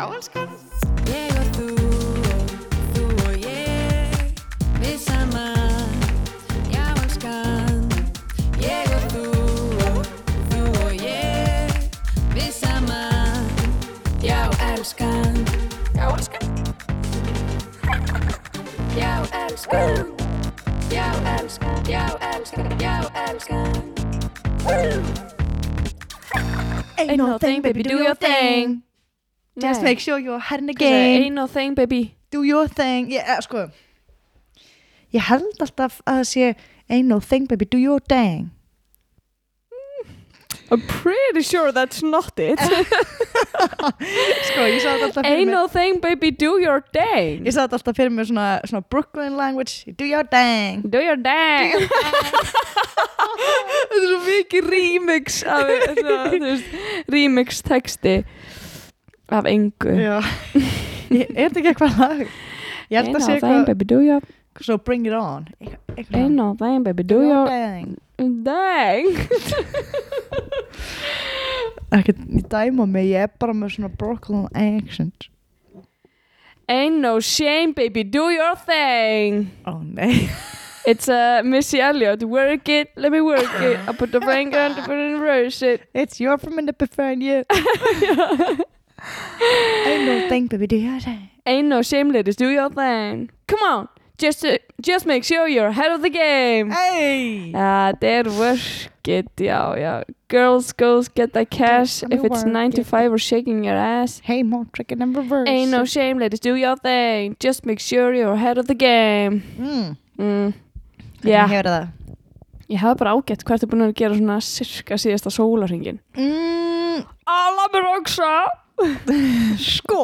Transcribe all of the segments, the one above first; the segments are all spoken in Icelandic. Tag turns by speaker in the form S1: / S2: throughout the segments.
S1: Já, elskan.
S2: Ég og þú og þú og ég Við saman Já, elskan. Ég og þú og þú og ég Við saman Já, elskan.
S1: Já, elskan.
S2: Já, elskan. Já, elskan. Já, elskan. Já, elskan.
S3: Ain't no thing, baby, do your thing. Just make sure you're ahead in the game.
S4: Ain't no thing baby.
S3: Do your thing. Ég, eh, sko, ég held alltaf að það sé Ain't no thing, baby, do your thing.
S4: I'm pretty sure that's not it.
S3: Sko,
S4: Ain't no thing baby. Do your thing.
S3: Ég sagði alltaf fyrir mig svona, svona Brooklyn language. Do your thing.
S4: Do your thing. Þetta er svo mikið remix af, þú veist, remix texti af engu
S3: Já. Ég, er þetta ekki eitthvað lag? Ég held
S4: Ain't
S3: að
S4: no
S3: sé eitthvað,
S4: baby do your
S3: svo bring it on.
S4: Ain't no thing baby do your
S3: thing.
S4: thing
S3: Ekki, dæma mig, ég er bara með svona Brooklyn accent.
S4: Ain't no shame baby do your thing
S3: Ó, nei.
S4: It's uh, Missy Elliott Work it, let me work it I put the finger on the put it in reverse it
S3: It's your from the preferred you. Ain't no thing, baby, do your thing.
S4: Ain't no shame ladies do your thing Come on Just, uh, just make sure you're ahead of the game
S3: Hey!
S4: Det er work it, já, já Girls, girls, get that cash If it's
S3: work
S4: 9 to
S3: it.
S4: 5 or shaking your ass
S3: Hey, more tricking and reverse.
S4: Ain't no shame, ladies, do your thing Just make sure you're ahead of the game
S3: Mm.
S4: mm.
S3: Hvernig
S4: Já,
S3: hefur það?
S4: ég hafði bara ágætt Hvað ertu búin að gera svona sirka síðasta sólarhingin?
S3: Mm,
S4: Alla mér oksa
S3: sko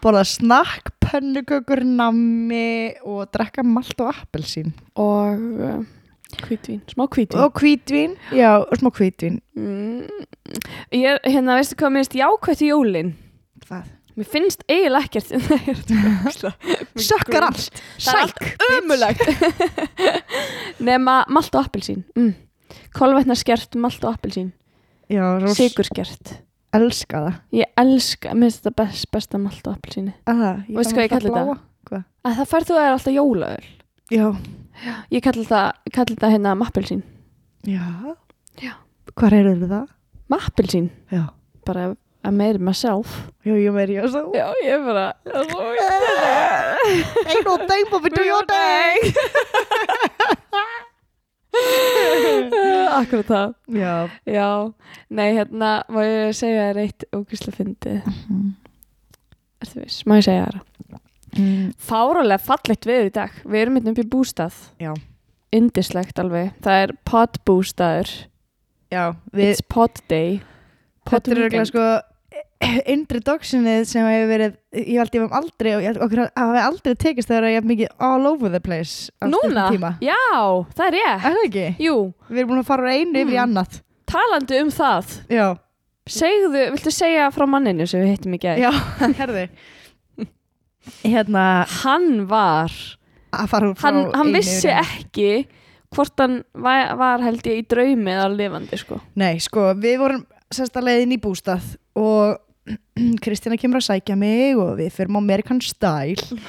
S3: Borða snakk, pönnukökur, nammi og drekka malt og appelsín
S4: Og uh, hvítvín, smá hvítvín
S3: og hvítvín, já, og smá hvítvín
S4: mm. Ég er, hérna, veistu hvað minnst jákvætt í jólin?
S3: Hvað?
S4: Mér finnst eiginlega ekkert Nei, ég er að tjóka.
S3: Sökkar allt
S4: Það allt ömulegt Nema malt og appelsín mm. Kolvetnarskert, malt og appelsín
S3: Já, rós,
S4: Sigurskert
S3: elska það.
S4: Ég elska, mér finnst þetta best, besta malt og appelsíni
S3: Aha,
S4: Veistu hvað ég kalli þetta?
S3: Hvað?
S4: að Það færð þú að það er alltaf jólaöl.
S3: Já,
S4: Ég kalli þetta, kalli þetta hérna mappelsín
S3: já.
S4: Já.
S3: Hvað er það?
S4: Mappelsín,
S3: Já,
S4: bara I made it myself.
S3: Já, ég meiri, já, svo
S4: Já, ég bara
S3: Ain't no thing but we do your thing
S4: Akkurat það.
S3: Já,
S4: Já, nei hérna má ég segja þér eitt ógæslega fyndið? Ertu viss, má ég segja þér
S3: mm.
S4: Fáralega fallegt veður í dag. Við erum hérna upp í bústað.
S3: Já.
S4: Indislegt alveg. Það er podbústaður
S3: já við,
S4: It's pod day. Pod
S3: Þetta er örgulega sko introductionið sem hefur verið ég held ég hef aldrei og ég- okkur hafi aldrei tekist þegar ég hef mikið all over the place á
S4: Núna?
S3: tíma
S4: Já, það er ég
S3: Er það ekki?
S4: Jú,
S3: Við erum búin að fara einu yfir í
S4: Mm.
S3: annað
S4: talandi um það
S3: Já,
S4: Segðu, viltu segja frá manninu sem við hittum í gæð?
S3: já, herði Hérna
S4: Hann var
S3: að fara frá
S4: Hann, hann
S3: einu
S4: vissi
S3: yfir í
S4: ekki hvort hann var, var held ég í draumi eða lifandi sko
S3: Nei, sko, við vorum sérsta leiðin í bústað og Kristina kemur að sækja mig og við fyrir American Style.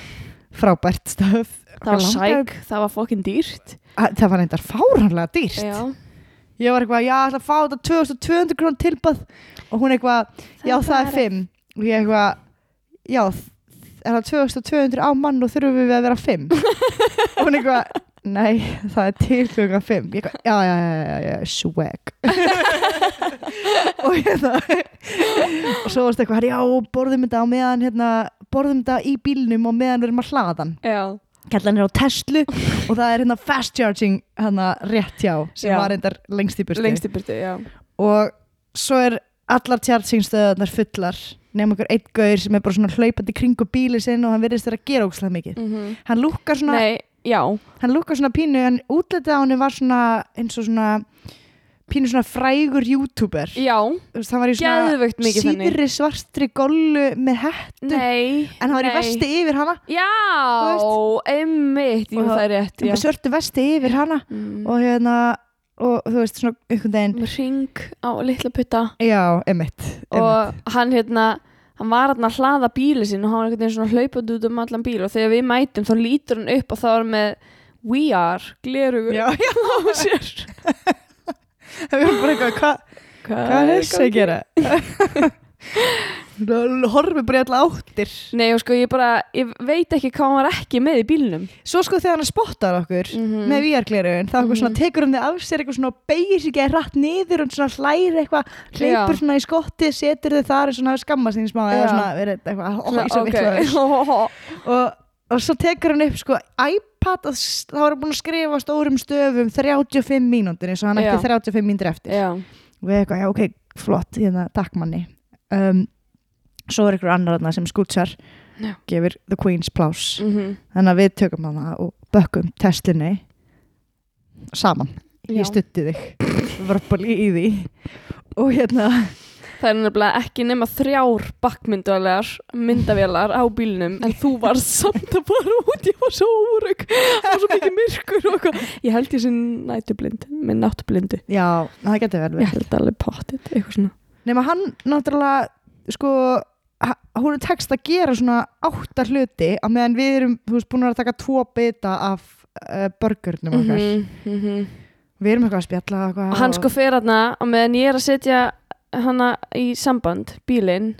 S3: Frábært stöf
S4: Það var sæk, það var fokkin dýrt.
S3: Að- Það var reyndar fáránlega dýrt.
S4: Já,
S3: Ég var eitthvað, já, ég ætla að fá þetta 2200 grunn tilbað og hún eitthvað, já, það
S4: er
S3: er 5 og ég eitthvað, já, er það 2200 á mann og þurfum við að vera 5 og hún eitthvað, nei, það er til klukkan 5 ég já, já, já, já, swag. Og hérna og svo varst eitthvað, já, borðum þetta á meðan hérna, borðum þetta í bílnum og meðan við erum að hlaðan.
S4: Já,
S3: kallan er á Tesla og það er hérna fast charging hérna rétt hjá sem
S4: Já.
S3: var reyndar lengst í burtu.
S4: Lengst í byrtu, já.
S3: Og svo er allar chargingstöðarnar fullar nefnum okkur einn gaur sem er bara svona hlaupandi kringu bíli sinn og hann virðist vera að gera ógslag mikið.
S4: Mm
S3: hann lúkkar svona,
S4: Nei, já,
S3: hann lúkkar svona pínu en útlitið á hann var svona eins og svona pínu svona frægur youtuber.
S4: Já.
S3: Hann var í svona síðri svartri gollu með hettu.
S4: Nei,
S3: en hann var í
S4: nei.
S3: vesti yfir hana.
S4: Já, einmitt, jú það er rétt já.
S3: svörtu vesti yfir hana.
S4: Mm.
S3: og hérna og þú veist svona einhvern veginn.
S4: Ring á litla putta.
S3: Já, emitt.
S4: og hann hérna hann var að hlaða bíli sín og hann var einhvern veginn svona hlaupandi út um allan bíl og þegar við mætum þá lítur hann upp og þá er hann með We are, glerugur á sér.
S3: Við erum bara eitthvað hvað Hvað er þessi að gera? Horfum bara í alla áttir
S4: Nei og sko ég bara, ég veit ekki hvað hann var ekki með í bílnum
S3: Svo sko þegar hann spottar okkur
S4: Mhm.
S3: með VR-glerugun þá eitthvað svona
S4: Mhm.
S3: tekur hann þig af sér eitthvað svona og beigir sig ekki rætt niður og svona hlæri eitthvað hleypur svona í skottið, setur þið þar og skammast sín smá eða svona verið eitthvað ó,
S4: Svona,
S3: ég er svo
S4: ok.
S3: vitlaus. og, og svo tekur hann upp sko iPad og er hann búin að skrifa stórum stöfum 35 mínútur eins og hann
S4: Já.
S3: eftir 35 mínútur eftir
S4: Já,
S3: og við eitthvað, já ok, flott hérna, takk manni um, svo er ykkur annar sem skútsar
S4: Já.
S3: gefur The Queen's pláss
S4: mhm
S3: þannig að við tökum hana og bökkum testinni saman
S4: Já.
S3: ég stutti þig verbally í því og hérna
S4: Það er nefnilega ekki nema þrjár bakkmyndavélar myndavélar á bílnum en þú varst samt að fara út ég var svo órygg, það var svo mikið myrkur og eitthvað. Ég held ég sem nætublind með náttublindu.
S3: já, það getur vel
S4: Ég
S3: verið
S4: held alveg pottit, eitthvað svona.
S3: nema hann náttúrulega sko hún er tekst að gera svona átta hluti á meðan við erum þú veist búin að taka tvo bita af uh, burgernum okkar.
S4: Mhm, mhm.
S3: við erum eitthvað að spjalla eitthvað
S4: Og hann sko fer hana og meðan ég er að setja hana í samband, bílinn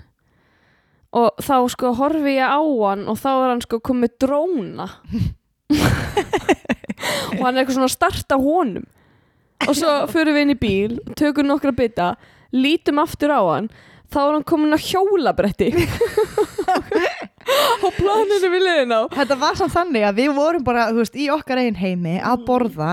S4: og þá sko horfi ég á hann og þá er hann sko komið dróna. Og hann er eitthvað svona að starta honum. Og svo fyrir við inn í bíl tökum nokkra bita, lítum aftur á hann þá er hann komin að hjólabretti. Á planinu við liðin á
S3: Þetta var samt þannig að við vorum bara, veist, í okkar eigin heimi að borða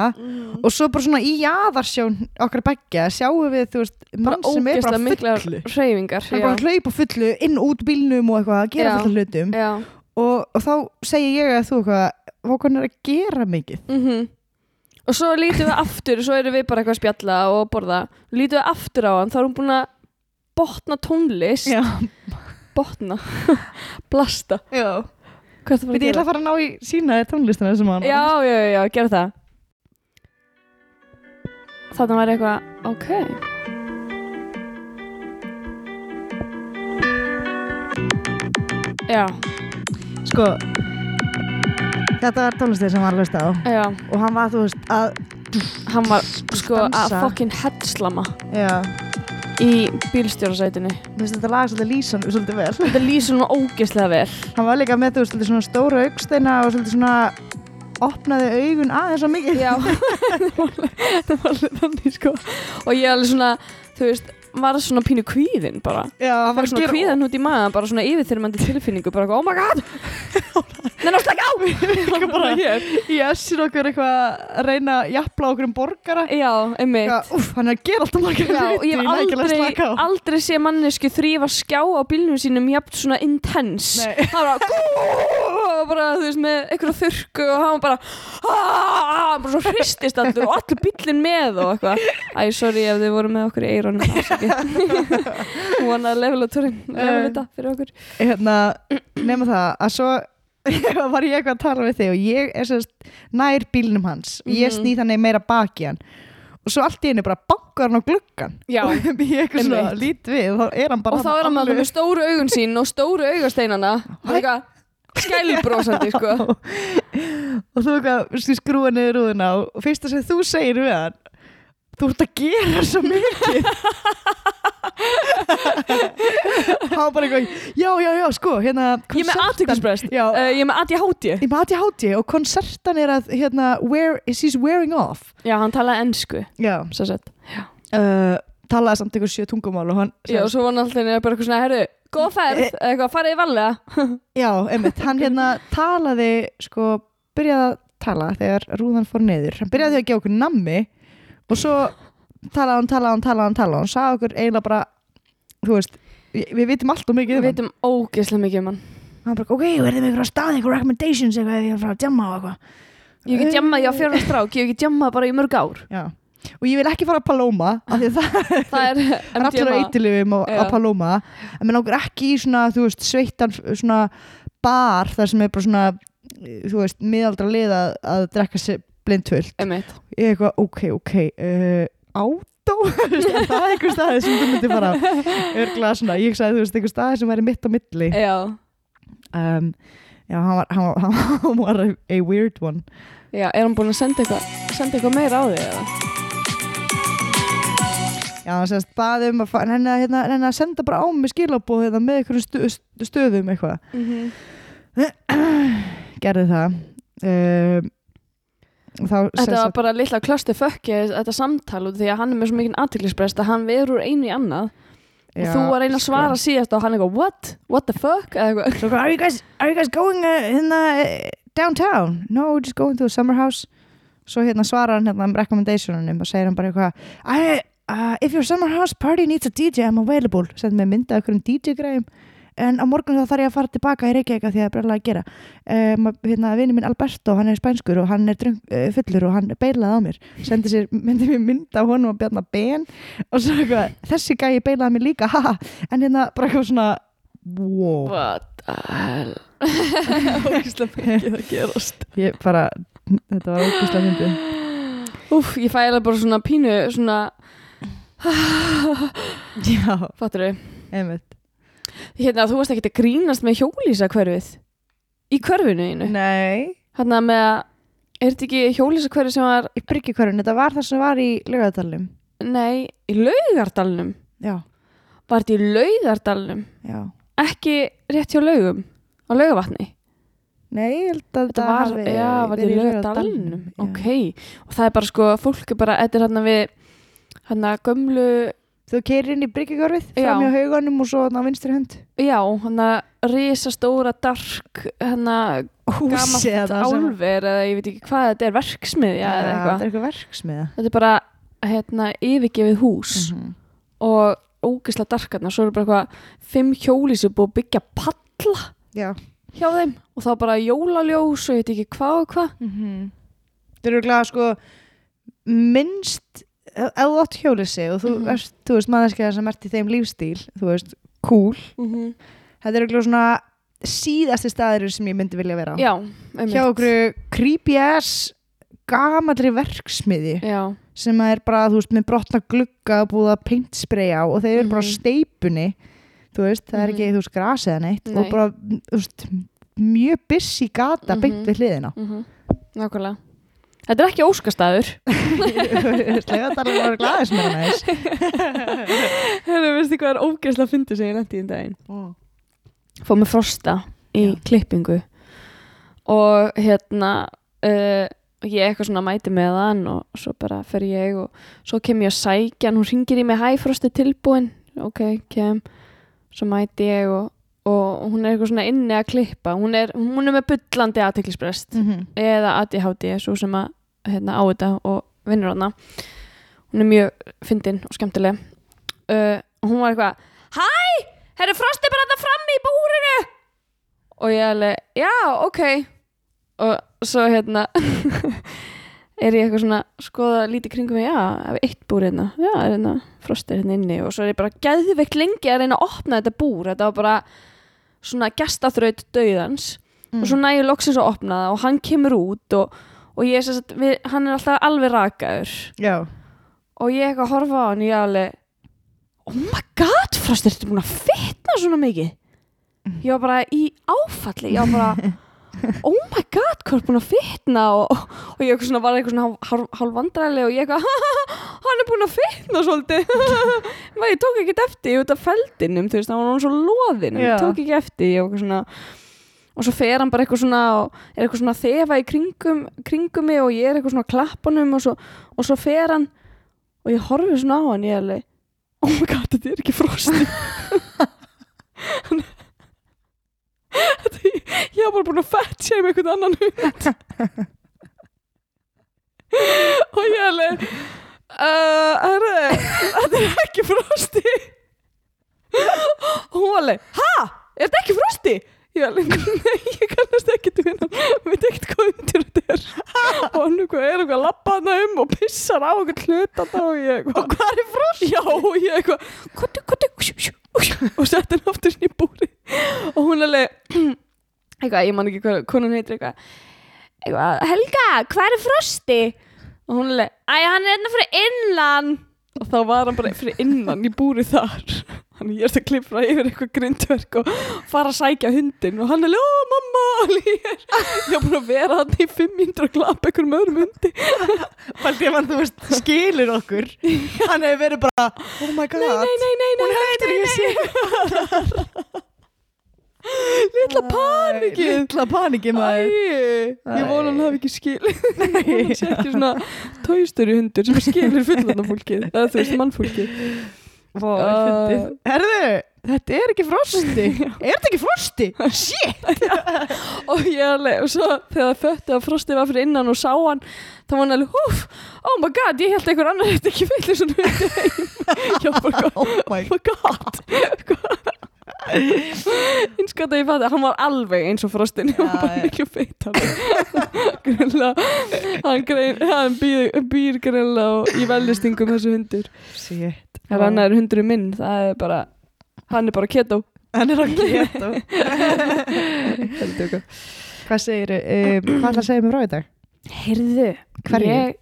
S3: og svo bara svona í jaðarsjón okkar beggja sjáum við, þú veist, mann sem er bara fullu.
S4: hreyfingar
S3: Hann er bara hlaupa fullu inn út bílnum og eitthvað að gera af hlutum. og, og þá segi ég að þú eitthvað, hvað er að gera mikið.
S4: Mm Og svo lítum við aftur, svo erum við bara eitthvað að spjalla og borða. Lítum við aftur á hann, þá er hún búin að botna tónlist.
S3: Já.
S4: Botna. Blasta.
S3: Já.
S4: Hvað er það
S3: Við ég ætla að fara að ná í sína tónlistina sem hann.
S4: Já, já, já, já, gera það. Þannig var eitthvað, ok. Já,
S3: Sko, þetta var tónlistin sem hann hlusta á
S4: já,
S3: og hann var, þú veist, að,
S4: hann var sko að
S3: Dansa.
S4: fokkin headslama
S3: já,
S4: í bílstjórasætinu.
S3: þú veist, þetta lag svolítið lýsan svolítið vel.
S4: Þetta lýsir nú ógeðslega vel.
S3: Hann var líka með, þú svolítið svona stóra augsteina og svolítið svona opnaði augun aðeins svo mikið.
S4: Já, það var alveg þannig sko og ég alveg svona, þú veist var svona pínu kvíðin bara
S3: Já, hann
S4: bara svona kvíðan út í maður, bara svona yfirþyrmandi tilfinningu, bara oh my god Nei, ná, slaka á!
S3: Líka bara hér. Í essir okkur eitthvað að reyna að jafla okkur um borgara.
S4: Já, einmitt.
S3: Eitthvað, Úff, hann er að gera alltaf margar
S4: Já, og ég hef aldrei, aldrei sé mannesku þrýfa skjá á bílnum sínum jafn svona intense.
S3: Nei.
S4: það var bara, bara, þú veist, með einhverju þurrku og hann bara "Ah", bara svo hristist allur og allur bílinn með og eitthvað. Æ, sorry ef þið voru með okkur í eironum hún var að levela túrin levela þetta fyrir okkur.
S3: Hérna, nema það að svo var ég eitthvað að tala við þig og ég er sérst nær bílnum hans. Og ég
S4: Mhm.
S3: sný þannig meira baki hann. Og svo allt í henni bara bankar hann á gluggan
S4: Já,
S3: og ég eitthvað svona lít við og þá er hann bara
S4: og þá er hann
S3: þarna
S4: með stóru augun sín og stóru augasteinana. Og eitthvað skælbrósandi sko.
S3: Og þú eitthvað skrúa niður rúðuna og fyrsta sem þú segir við hann þú ert að gera svo mikið. Var bara eitthvað já, já, já, sko, hérna
S4: Ég er með
S3: Já,
S4: uh, ég er með ADHD
S3: ég er með ADHD og konsertan er að hérna, where, she's wearing off.
S4: Já, hann talaði ennsku
S3: já,
S4: svo sett
S3: uh, talaði samt einhver sjö tungumál og hann
S4: Já, og svo var hann alltaf bara eitthvað svona, herru, góð ferð,
S3: Eh.
S4: eitthvað, farið í valega.
S3: já, einmitt, hann hérna talaði sko, byrjaði að tala þegar rúðan fór niður. Hann byrjaði að gefa okkur nammi og svo talaði hann, talaði hann, talaði hann, talaði hann sagði okkur eiginlega bara þú veist, við, við vitum allt og mikið
S4: Við
S3: um hann
S4: veitum ógeðslega mikið um hann.
S3: hann bara, ok, verðum við eitthvað stað, eitthvað recommendations eitthvað, ef ég er að jamma á eitthvað
S4: Ég hef ekki djammað, ég á fjörða strák, ég hef ekki djammað bara í mörg ár.
S3: já, og ég vil ekki fara að Paloma af því að það
S4: Það er
S3: allir á
S4: MDMA.
S3: eitilifum á. Paloma en mér langar ekki í svona, þú veist, sveittan svona bar þar sem er bara svona þú veist, miðaldra lið að, að drekka
S4: einmitt.
S3: Ég eitthvað, ok, ok uh, átó, Þú veist, er það einhver staði sem þú myndir bara örgla svona, ég sagði, þú veist, einhver staði sem væri mitt á milli.
S4: Já,
S3: um, já, hann var, hann var, hann var a, weird one.
S4: Já, er hann búin að senda eitthvað senda eitthvað meira á því eða?
S3: já, hann sérst baði um að, henni, að, hérna, að senda bara á mig skilabóð hérna, með einhverjum stu, stöðum eitthvað. Gerði það. Um,
S4: Þetta var bara litla klöstu fökki þetta samtal út því að hann er með svo mikinn aðtiklisbrest að hann verður úr einu í annað og
S3: Já,
S4: þú var einn að
S3: sko.
S4: svara síðast og hann eitthvað what? What the fuck?
S3: So, are you guys are you guys going uh, in the, downtown? No, we're just going to a summer house. Svo hérna svarar hann hérna um recommendationunum og segir hann bara eitthvað uh, If your summer house party needs a DJ, I'm available. Send mig mynda okkur um DJ-græðum. En á morgun þá þarf ég að fara tilbaka í Reykjavík því að það er brjálæði að gera. Um, hérna, vinur minn Alberto, hann er spænskur og hann er drunk, uh, fullur og hann beilaði á mér. Sendi sér, myndi mér mynda af honum og bjarna ben og svo eitthvað, þessi gæi beilaði mér líka, haha. En hérna bara eitthvað svona, wow.
S4: What the hell? Ógislega mikið að gerast
S3: ég bara, þetta var ógæslega myndið
S4: Úf, ég fæ alveg bara svona pínu svona,
S3: já,
S4: fattur þau
S3: einmitt
S4: Hérna, þú varst ekki að grínast með hjólísa hverfið í hverfinu einu.
S3: Nei,
S4: Hérna með að er þetta ekki hjólísa hverfið sem var
S3: í bryggjukörun, þetta var það sem var í laugadalum
S4: nei, í laugardalnum?
S3: Já,
S4: var þetta í laugardalnum?
S3: Já.
S4: Ekki rétt hjá laugum? Á laugavatni
S3: nei, ég held að
S4: Þetta var,
S3: hafi
S4: já, var
S3: verið
S4: þetta í
S3: í
S4: laugadalnum
S3: já.
S4: ok, og það er bara sko fólk er bara, þetta er hérna við hérna gömlu,
S3: þú keirir inn í bryggjukörfið
S4: Já.
S3: fram hjá haugunum og svo á vinstri hönd
S4: já, hérna risastóra dark, hérna gamalt álver eða ég veit ekki hvað þetta er, verksmiðja eða
S3: þetta
S4: eitthvað
S3: er eitthvað verksmiða
S4: þetta er bara, hérna, yfirgefið hús
S3: Mhm.
S4: og ógislega darkarna, svo er bara eitthvað fimm hjólísu búið að byggja palla
S3: já
S4: hjá þeim og þá bara jólaljós og ég veit ekki hvað og hvað
S3: Mhm. þetta eru glæða sko minnst ef þú átt hjólisi og þú,
S4: Mhm.
S3: ert, þú veist manneskja sem ert í þeim lífstíl þú veist, cool þetta eru glæða svona síðasti staðir sem ég myndi vilja vera á
S4: já, einmitt.
S3: hjá okkur creepy ass gamallri verksmiði
S4: já,
S3: sem er bara, þú veist, með brotna glugga og búið að paintspraya og þeir eru bara á
S4: Mhm.
S3: steipunni þú veist, það er
S4: Mhm.
S3: ekki, þú veist, grasið eða neitt
S4: Nei.
S3: og bara, þú veist, mjög busy gata
S4: Mhm.
S3: beint við hliðina
S4: mm nákvæmlega þetta er ekki óskastæður
S3: Slega þar að vera glæðis með næs
S4: Hérna, veistu hvað er ógeðslega að fyndi lendi í einn daginn? Fór með frosta í
S3: Já.
S4: klippingu. Og hérna uh, ég eitthvað svona mæti með hann og svo bara fer ég og svo kem ég að sækja hann, hún ringir í mig hæ frosti tilbúin, ok, kem. Svo mæti ég og, og hún er eitthvað svona inni að klippa. Hún er, hún er með bullandi aðteklisbrest
S3: Mhm.
S4: eða ADHD svo sem að hérna, á þetta og vinnur hana hún er mjög fyndin og skemmtileg. Uh, og hún var eitthvað Hæ, herru Frosti bara þetta frammi í búrinu. Og ég alveg, já, ok. Og svo hérna er ég eitthvað svona skoða lítið kringum mig, já, ef eitt búr hérna já, er hérna, Frosti hérna inni. Og svo er ég bara geðveikt lengi að reyna að opna þetta búr. Þetta var bara svona gestaþraut dauðans.
S3: Mm.
S4: og svo næ ég loksins að opna það og hann kemur út og, og ég sem sagt, við, hann er alltaf alveg rakaður.
S3: Já,
S4: og ég eitthvað að horfa á hann og ég alveg oh my god, Frost, ertu búin að fitna svona mikið? Ég var bara í áfalli ég var bara, oh my god hvað er búin að fitna? Og, og ég eitthvað svona, var eitthvað svona vandræðileg og ég eitthvað, hann er búin að fitna svolítið. Ég tók ekki eftir út af feldinum, þú veist, hann var hann svo loðin og ég tók ekki eftir ég var svona og svo fer hann bara eitthvað svona er eitthvað svona þefa í kringum, kringum mig og ég er eitthvað svona að klappa honum og svo, og svo fer hann og ég horfi svona á hann ég er alveg, oh my god, þetta er ekki frosti ég var bara búin að sér með einhvern annan hund og ég er alveg herri, þetta er ekki frosti og hún var alveg, ha? Er þetta ekki frosti? Ég alveg, nei, ég kannast ekki til hennan, veit ekkert hvað undir þetta er. Og hann eitthvað er eitthvað að lappa hana um og pissar á eitthvað hluta og ég eitthvað og hvað er frost? Já, og ég eitthvað kottu, kottu, sjú, sjú, sjú, og setti hann aftur í búri og hún alveg eitthvað, ég man ekki hvað konan heitir eitthvað. Eitthvað, Helga, hvað er Frosti? og hún er leið, æ, hann er hérna fyrir innan. Og þá var hann bara fyrir innan í búri þar ég er að klipra yfir eitthvað grindverk og fara að sækja hundin og hann er leið, ó mamma ég er, ég er búin að vera hann í 500 og klappa einhverjum öðrum hundi.
S3: Fældi ég mann, þú veist, skilur okkur. Hann hefur verið bara Oh my god.
S4: nei, nei, nei, nei, nei, nei, nei.
S3: sér
S4: litla panikið
S3: Lilla panikið maður.
S4: Ég vona hann hafi ekki skil
S3: Nei.
S4: hann sé ekki svona tóistöru hundur sem skilur fullanda fólkið eða þú veist mannfólkið
S3: Fyndið. Herðu, þetta er ekki frosti. Er þetta ekki frosti? Shit.
S4: Og ég alveg, og svo þegar það fötti að Frosti var fyrir innan og sá hann þá var hann alveg, húf, oh my god ég held einhver annar þetta ekki fyrir svona hundi heim bara,
S3: Oh my
S4: oh my god. Eins gott að ég fætti hann var alveg eins og Frostin hann var
S3: Já, já.
S4: miklu greinlega hann, býr, greinlega í velistingum þessu hundur.
S3: Shit
S4: ef hann er hundurinn minn, það er bara hann er bara keto
S3: Hann er
S4: Heldur eitthvað.
S3: Hvað segir, um, hvað ætla að segja mér frá dag?
S4: Heyrðu,
S3: Hverju?
S4: ég,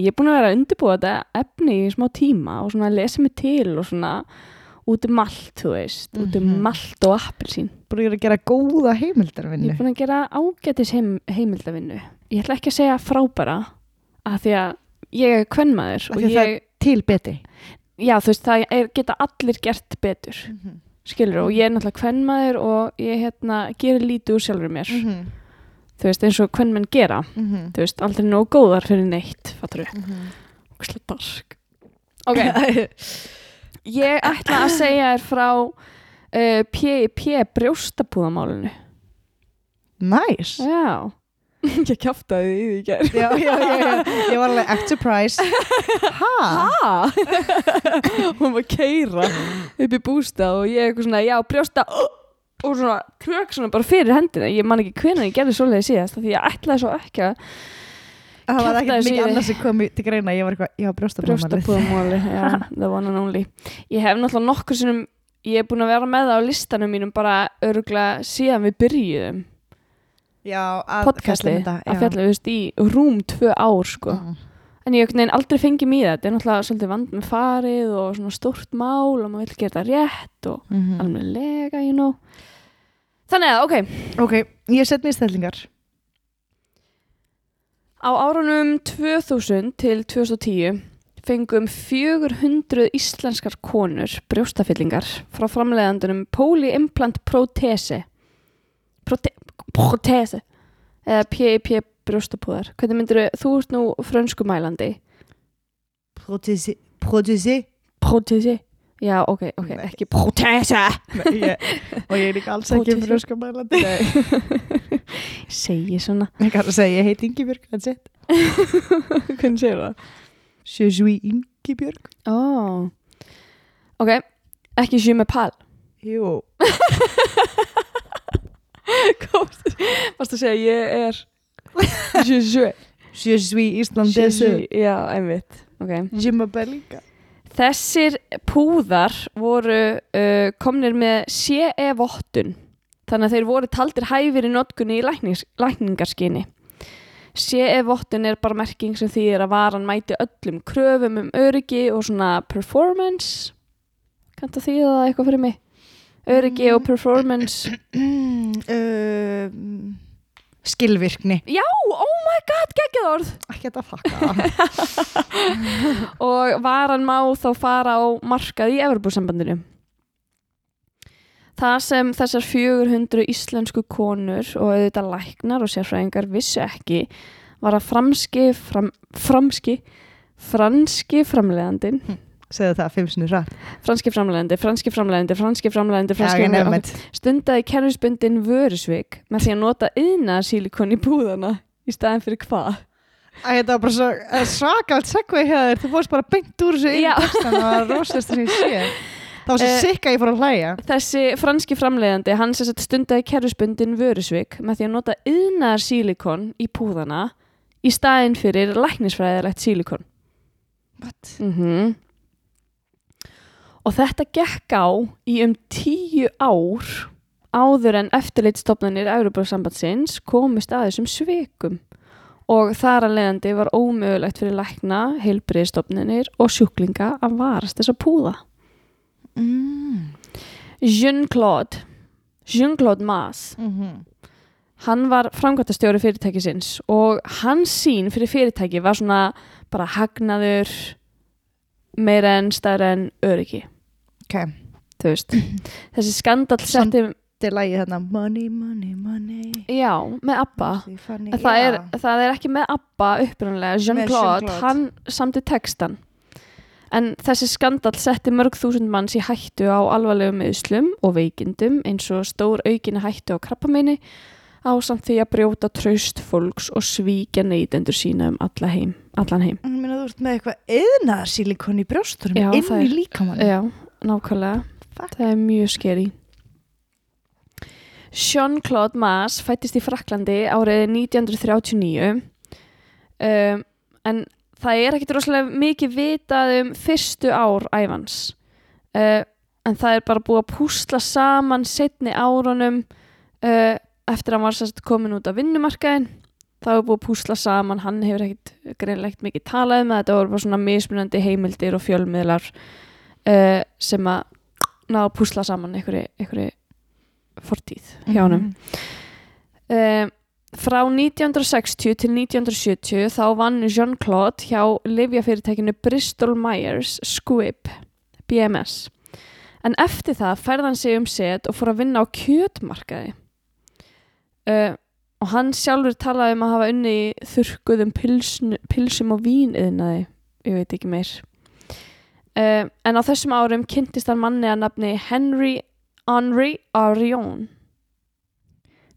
S4: ég er búin að vera að undirbúa þetta efni í smá tíma og svona lesa mig til og svona út um allt, þú veist, út um
S3: Mhm.
S4: allt og appelsín.
S3: Búin að gera góða
S4: Ég
S3: heimildarvinnu
S4: er búin að gera ágætis heim, heimildavinnu. Ég ætla ekki að segja frábæra að því að ég er kvennmaður
S3: Af því að það
S4: ég,
S3: Til beti
S4: já þú veist, það er, geta allir gert betur, skilur, og ég er náttúrulega kvennmaður og ég hérna gerir lítið úr sjálfur mér,
S3: Mhm.
S4: þú veist, eins og kvennmenn gera,
S3: Mhm.
S4: þú veist, aldrei nógu góðar fyrir neitt, fattur við. Ógeðslega dark Ok, ég ætla að segja þér frá uh, P.I.P. brjóstapúðamálinu
S3: Næs
S4: Já Ég kjaftaði í því í gær.
S3: Já, já, já, Ég var alveg act surprise Ha?
S4: Ha? Hún var að keira upp í bústað og ég eitthvað svona, já, brjósta og svona, krök svona bara fyrir hendina. Ég man ekki hvenær ég gerði svoleiði síðast því ég ætlaði svo ekki að
S3: Það var ekkert mikið annars sem kom til greina. Ég var eitthvað, já,
S4: brjóstapúðamáli já, the one and only. Ég hef náttúrulega nokkur sinnum ég er búin að vera með það á listanum mínum bara öruglega síðan við byrjuðum podcasti
S3: um
S4: að fjalla, í rúm tvö ár sko.
S3: Mm.
S4: en ég hef aldrei fengið mér þetta er náttúrulega svolítið vand með farið og svona stórt mál og maður vil gera þetta rétt og
S3: Mhm.
S4: alveg lega, you know þannig að, ok
S3: Ok, ég set mér stellingar
S4: á árunum 2000 til 2010 fengum 400 íslenskar konur brjóstafyllingar frá framleiðandunum Polyimplant Protese Prote Protese eða PIP brjóstapúðar. Hvernig myndir þú ert nú frönskumælandi.
S3: Protesi Protesi
S4: Protese. Já, ok, ok,
S3: Nei.
S4: ekki Protese
S3: Og ég er líka alls ekki
S4: Protesi.
S3: brjóskamælandi
S4: segi svona.
S3: Ég kann að segja, ég heit it.
S4: Hvernig segir það?
S3: Je suis Ingibjörg.
S4: Oh. ok, ekki je me parle
S3: Jú
S4: Varst að segja ég er Je suis
S3: Je suis
S4: suis Já, einmitt. Okay.
S3: Líka.
S4: Þessir púðar voru uh, komnir með CE-vottun þannig að þeir voru taldir hæfir í notkunni í læknings, lækningarskyni CE-vottun er bara merking sem þýðir að varan mæti öllum kröfum um öryggi og svona performance. Kanntu að þýða það eitthvað fyrir mig? Öryggi og performance
S3: um, Skilvirkni.
S4: Já, oh my god, geggjað orð.
S3: Ekki þetta fakka
S4: og varan má þá fara á markað í Evropasambandinu. Það sem þessar 400 íslensku konur og auðvitað læknar og sérfræðingar vissu ekki var að franski, fram, franski, franski framleiðandin,
S3: Segðu það fimm sinni rætt
S4: franski framleiðandi, franski framleiðandi, franski framleiðandi,
S3: Já,
S4: franski
S3: þetta
S4: stundaði kerfisbundin vörusvik með því að nota yðnaðar sílikon í búðana í staðin fyrir hvað?
S3: Æ, Þetta var bara svo eh, svakalt segvei hjá þér. Þú fórst bara beint úr þessu einu textan Það var rosalasta sem ég sé. Það var svo
S4: Eh,
S3: sikka ég fór að hlæja.
S4: Þessi franski framleiðandi, hann sem stundaði kerfisbundin vörusvik með því að nota yðnaðar sílikon í púðana í staðin fyrir læknisfræðilegt sílikon.
S3: What?
S4: Mm Og þetta gekk á í um tíu ár áður en eftirlitstofnanir Európa-sambandsins komist að þessum svikum og þar að leiðandi var ómögulegt fyrir lækna, heilbriðstofnanir og sjúklinga að varast þessa púða.
S3: mm.
S4: Jean-Claude Jean-Claude Maas
S3: Mm
S4: hann var framkvæmtastjóri fyrirtækisins og hans sín fyrir fyrirtæki var svona bara hagnaður meira en stærra en öryggi
S3: ok,
S4: þú veist þessi skandall setti
S3: þetta er lagið þarna money, money, money.
S4: Já, með ABBA.
S3: Funny,
S4: það er,
S3: já.
S4: það er ekki með ABBA upprunlega Jean-Claude, hann samti textan en þessi skandall setti mörg þúsund manns í hættu á alvarlegum meðslum og veikindum eins og stór aukinni hættu á krabbameini á samt því að brjóta traust fólks og svíkja neytendur sína um alla heim, allan heim.
S3: Ég meina, þú ert með eitthvað eðnaðarsílikon í brjósturum
S4: Já,
S3: inn í
S4: er-
S3: líkamann
S4: Já, nákvæmlega.
S3: Fuck.
S4: Það er mjög skeri Jean-Claude Maas fættist í Fraklandi árið 1939 um, en það er ekkit rosalega mikið vitað um fyrstu ár æfans uh, en það er bara búið að púsla saman setni árunum uh, eftir að hann var sérst komin út af vinnumarkaðin það er búið að púsla saman hann hefur ekkit greinlegt mikið talað um það. Þetta voru bara svona mismunandi heimildir og fjölmiðlar uh, sem að ná að púsla saman einhverju, fortíð hjá honum. Um, frá 1960 til 1970 þá vann Jean-Claude hjá livjafyrirtækinu Bristol Myers Squibb BMS en eftir það færði hann sig um set og fór að vinna á kjötmarkaði. Uh, og hann sjálfur talaði um að hafa unni í þurrkuðum pilsn, pilsum og víniðnaði. Ég veit ekki meir uh, en á þessum árum kynntist hann manni að nafni Henry Henry Arion.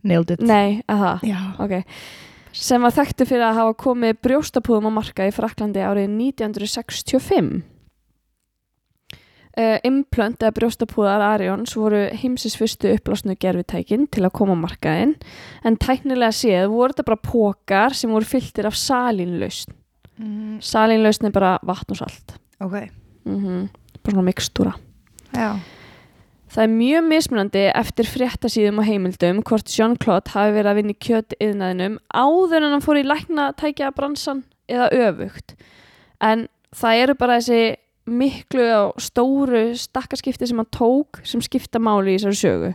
S3: Nailed it.
S4: Nei,
S3: já,
S4: ok. Sem var þekktu fyrir að hafa komið brjóstapúðum á marka í Fraklandi árið 1965 uh, implant eða brjóstapúðar Arions voru heimsins fyrstu upplásnu gerfitækin til að koma á markaðinn en tæknilega séð voru þetta bara pókar sem voru fylltir af salínlausn
S3: mm,
S4: salínlausn er bara vatn og salt.
S3: Ok
S4: mm bara svona mikstúra
S3: já,
S4: Það er mjög mismunandi eftir fréttasíðum og heimildum hvort Jean-Claude hafi verið að vinna í kjötiðnaðinum áður en hann fór í lækna tækja bransan eða öfugt. En það eru bara þessi miklu og stóru stakkaskipti sem hann tók sem skipta máli í þessari sögu.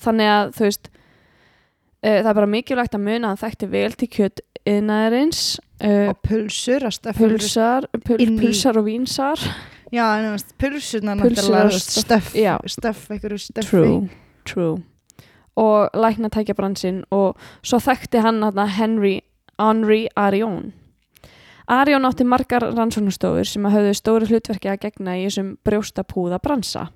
S4: Þannig að þú veist, uh, það er bara mikilvægt að muna að hann þekkti vel til kjötiðnaðarins, uh,
S3: og pulsur að stöffa
S4: pulsar, pul, pulsar og vínsar.
S3: Já, en þú veist, pulsurna
S4: Pulsur
S3: náttúrulega
S4: stöff,
S3: stöff, einhverju stöffi
S4: True, true. Og lækna tækja bransinn og svo þekkti hann þarna Henry Henry Arion. Arion átti margar rannsóknustofur sem að höfðu stóru hlutverki að gegna í þessum brjóstapúða bransa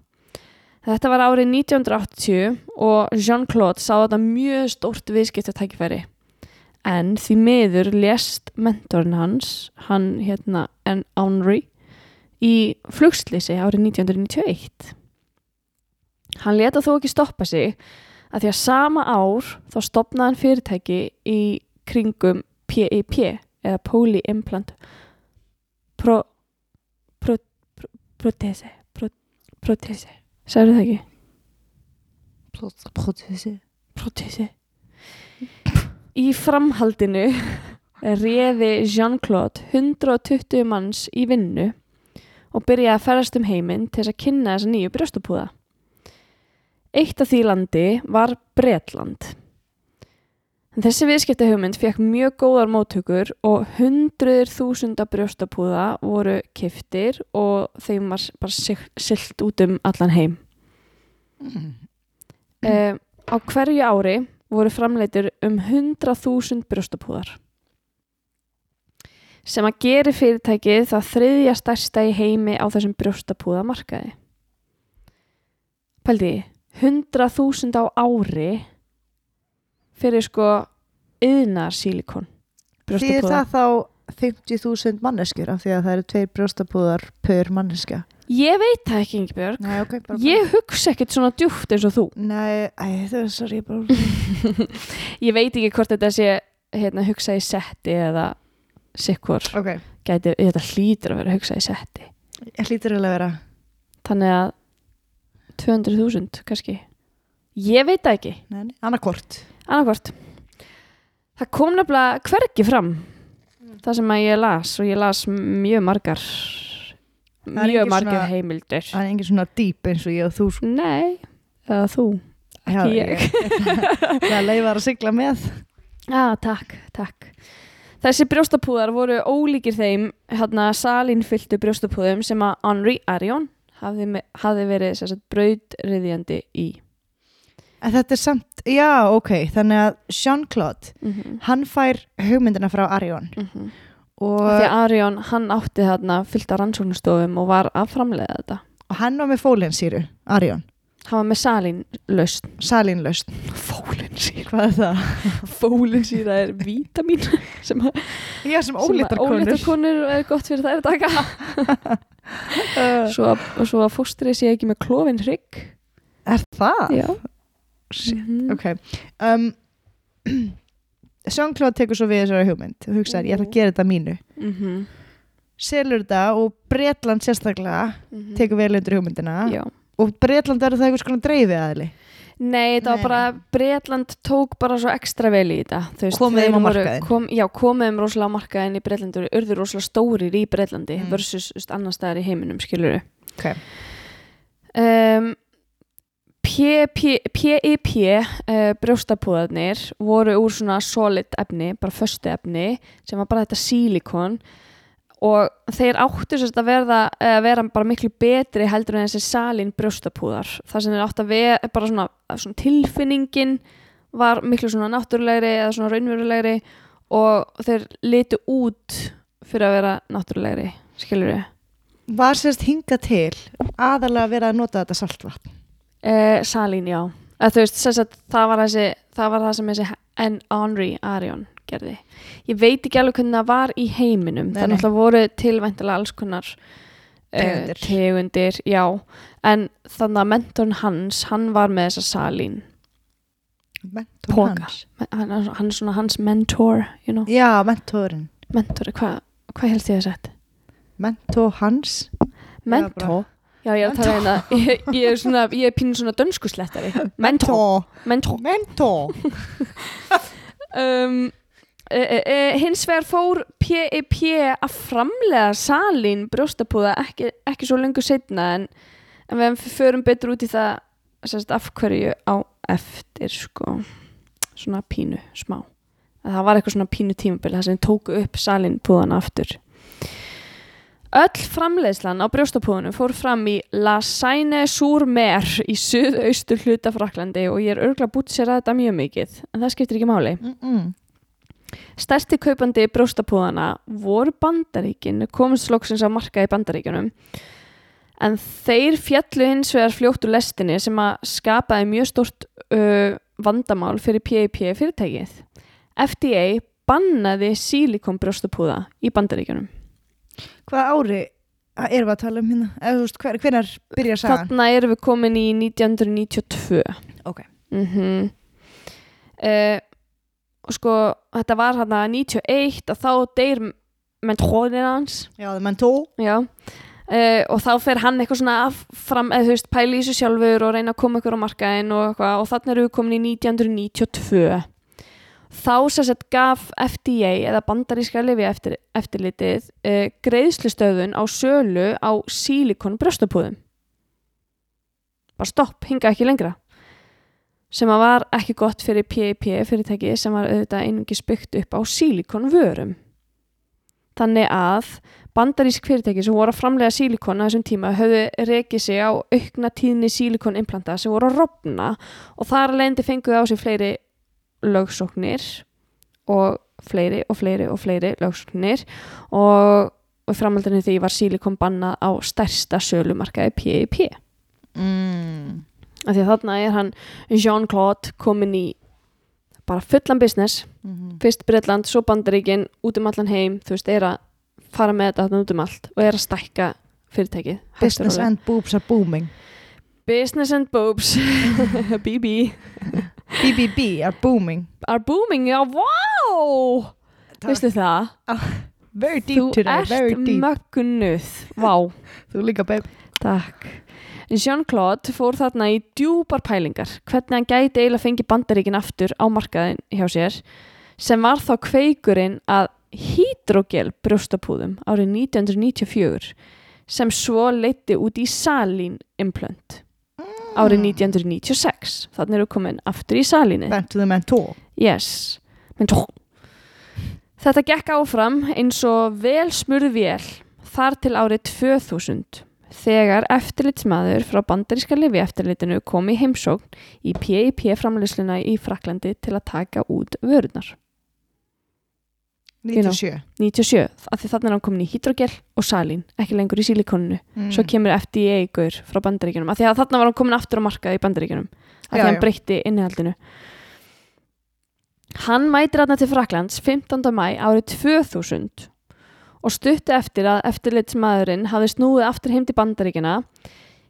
S4: Þetta var árið 1980 og Jean-Claude sá þetta mjög stórt viðskiptatækifæri. En því miður lést mentorinn hans, hann hérna en Henry í flugslýsi árið 1991 Hann leta þó ekki stoppa sig að því að sama ár þá stopnaði hann fyrirtæki í kringum PIP eða Polyimplant Pro, pro, pro, Protese pro, Protese Særu það ekki?
S3: Protesi.
S4: Protese Í framhaldinu reði Jean-Claude 120 manns í vinnu og byrjaði að ferðast um heiminn til þess að kynna þessa nýju brjóstapúða. Eitt af því landi var Bretland. En þessi viðskiptahugmynd fekk mjög góðar móttökur og hundruðir þúsunda brjóstapúða voru kiftir og þeim var bara siglt út um allan heim.
S3: Mm.
S4: Uh, á hverju ári voru framleitur um 100.000 brjóstapúðar sem að geri fyrirtækið það þriðja stærsta í heimi á þessum brjóstapúða markaði. Pældi, 100.000 á ári fyrir sko yðnar sílikon
S3: Þýðir það þá 50.000 manneskjur af því að það eru tveir brjóstapúðar per manneskja
S4: Ég veit það ekki, Ingebjörg.
S3: Nei, ok, bara
S4: Ég hugsa ekkert svona djúpt eins og þú.
S3: Nei, æ, það er sorry bara
S4: Ég veit ekki hvort þetta sé hérna, hugsa í setti eða sikkur.
S3: Ok,
S4: Gæti, þetta hlýtur að vera hugsa í setti.
S3: ég hlýtur að vera
S4: Þannig að 200.000 kannski. Ég veit það ekki,
S3: annarkvort
S4: Það kom nefnilega hvergi fram það sem að ég las og ég las mjög margar
S3: er
S4: mjög margar
S3: svona-
S4: heimildir
S3: Það er engin svona dýp eins og ég og þú sko.
S4: Nei, eða þú
S3: Já,
S4: ég.
S3: Það er leifar að sigla með
S4: Já, takk, takk Þessi brjóstapúðar voru ólíkir þeim hérna salínfylltu brjóstapúðum sem að Henri Arion hafði, hafði verið sagt, braudriðjandi í.
S3: En þetta er samt, já, ok Þannig að Jean-Claude
S4: mm -hmm.
S3: Hann fær hugmyndina frá Arion. Og,
S4: Því að Arion, hann átti þarna fyllt af rannsóknustofum og var að framleiða þetta.
S3: Og hann var með fólinsýru Arion,
S4: Hann var með salínlaust
S3: salínlaust
S4: Fólinsýra
S3: Hvað er það?
S4: Fólinsýra er vítamín sem
S3: Já, sem ólítar konur
S4: Ólítar konur er gott fyrir þær að taka
S3: Uh,
S4: Svo að, og svo að fóstrið sé ekki með klófin hrygg
S3: Er það?
S4: Já
S3: Shit,
S4: Mhm.
S3: Ok um, Jean-Claude tekur svo við þessari hugmynd og hugsaður, ég ætla að gera þetta mínu
S4: Mhm.
S3: selur þetta og Bretland sérstaklega
S4: Mhm.
S3: tekur vel undir hugmyndina
S4: Já.
S3: og Bretland er það einhvers konar dreifið aðli
S4: Nei, það var bara, Bretland tók bara svo ekstra vel í þetta veist,
S3: Komið þeim
S4: þeir
S3: á markaðinn.
S4: kom, Já, komið þeim rosalega á markaðin í Bretlandur urður rosalega stórir í Bretlandi
S3: Mm.
S4: versus veist, annars staðar í heiminum, skilur
S3: Ok.
S4: um, PEP uh, brjóstapúðarnir voru úr svona solid efni, bara föstu efni sem var bara þetta sílikon og þeir áttu sérst að verða, að vera bara miklu betri heldur en þessi salin brjóstapúðar. Það sem þeir áttu að vera bara svona, svona tilfinningin var miklu svona náttúrulegri eða svona raunverulegri og þeir litu út fyrir að vera náttúrulegri skilur við
S3: Var sérst hinga til aðalega verið að nota þetta saltvatn?
S4: Uh, Salín, já. Að, veist, sagt, það, var þessi, það var það sem þessi en Henri Arion gerði. Ég veit ekki alveg hvernig það var í heiminum.
S3: Nei,
S4: það
S3: nei.
S4: náttúrulega voru tilvæntilega alls konar uh,
S3: Tegundir.
S4: tegundir, já. En þannig að mentorn hans, hann var með þessa Salín.
S3: Mentor
S4: Poka.
S3: hans
S4: Hann, er svona hans mentor, you know.
S3: Já, mentorin
S4: Mentor, hvað hva held ég að setja?
S3: Mentor hans
S4: Mentor? Já, ég er að tala hérna. Ég, ég er svona, ég er pínu svona dönskuslettari. Mentor. Mentor.
S3: Mentor
S4: um, e, e, e, hins vegar fór PEP að framlega salín brjóstapúða ekki, ekki svo lengur setna en, en við förum betur út í það sérst, af hverju á eftir sko, svona pínu smá að það var eitthvað svona pínu tímabil það sem tóku upp salín púðana aftur Öll framleiðslan á brjóstapúðunum fór fram í La Seine-sur-Mer í suðaustur hluta Fraklandi og ég er örgla bútt sér að þetta mjög mikið en það skiptir ekki máli.
S3: mm -mm.
S4: Stærsti kaupandi brjóstapúðana voru bandaríkin, komist loksins á marka í bandaríkunum en þeir fjallu hins vegar fljótt úr lestinni sem að skapaði mjög stort uh, vandamál fyrir PIP fyrirtækið. FDA bannaði sílikon brjóstapúða í bandaríkunum.
S3: Hvað ári erum við að tala um hérna? Eða þú veist, hver, hvenar byrja sagan?
S4: Þarna erum við komin í 1992
S3: Ok.
S4: mm og sko þetta var hann að 91 og þá deyr mentórin hans.
S3: Já, mentor.
S4: Já. Uh, og þá fer hann eitthvað svona fram eða þú veist pæli í þessu sjálfur og reyna að koma ykkur á markaðinn og og þannig erum við komin í 1992 þá sem sett gaf FDA eða bandaríska lifi eftir, eftirlitið uh, greiðslustöðun á sölu á sílikon brjóstapúðum bara stopp, hinga ekki lengra sem að var ekki gott fyrir PIP fyrirtæki sem var auðvitað einungi spygt upp á sílikon vörum þannig að bandarísk fyrirtæki sem voru að framlega sílikon á þessum tíma höfðu rekið sig á aukna tíðni sílikonimplanta sem voru að rofna og þar lendi fenguðu á sig fleiri lögsóknir og fleiri og fleiri og fleiri lögsóknir og, framhaldinu því var sílikon bannað á stærsta sölumarkaði PIP
S3: mm.
S4: Af því að þarna er hann Jean-Claude komin í bara fullan business.
S3: Mm
S4: fyrst Bretland, svo Bandaríkin út um allan heim, þú veist, er að fara með þetta þarna út um allt og er að stækka og
S3: Business and boobs are booming.
S4: Business and boobs. BB
S3: BBB are booming.
S4: Are booming, já, wow veistu það?
S3: Very deep
S4: Þú
S3: today, very
S4: ert
S3: deep.
S4: mögnuð, vá.
S3: Þú líka babe.
S4: Takk. En Jean-Claude fór þarna í djúpar pælingar. Hvernig hann gæti eiginlega fengið bandaríkin aftur á markaðin hjá sér sem var þá kveikurinn að hydrogel brjóstapúðum árið 1994 sem svo leiti út í salín implant árið 1996 þannig eru komin aftur í salínu yes. Þetta gekk áfram eins og vel smurð vél þar til árið 2000 þegar eftirlitsmaður frá bandaríska lifi eftirlitinu kom í heimsókn í PIP framleysluna í Fraklandi til að taka út vörunar
S3: 97
S4: 97, af því þannig er hann komin í hydrogel og salín, ekki lengur í sílikoninu
S3: mm.
S4: svo kemur FDA-gur frá bandaríkjunum af því að þannig var hann komin aftur á markað í bandaríkjunum af því að hann breytti innihaldinu hann mætir hann til Fraklands 15. mæ árið 2000 og stuttu eftir að eftirlitsmaðurinn hafði snúið aftur heim til bandaríkjuna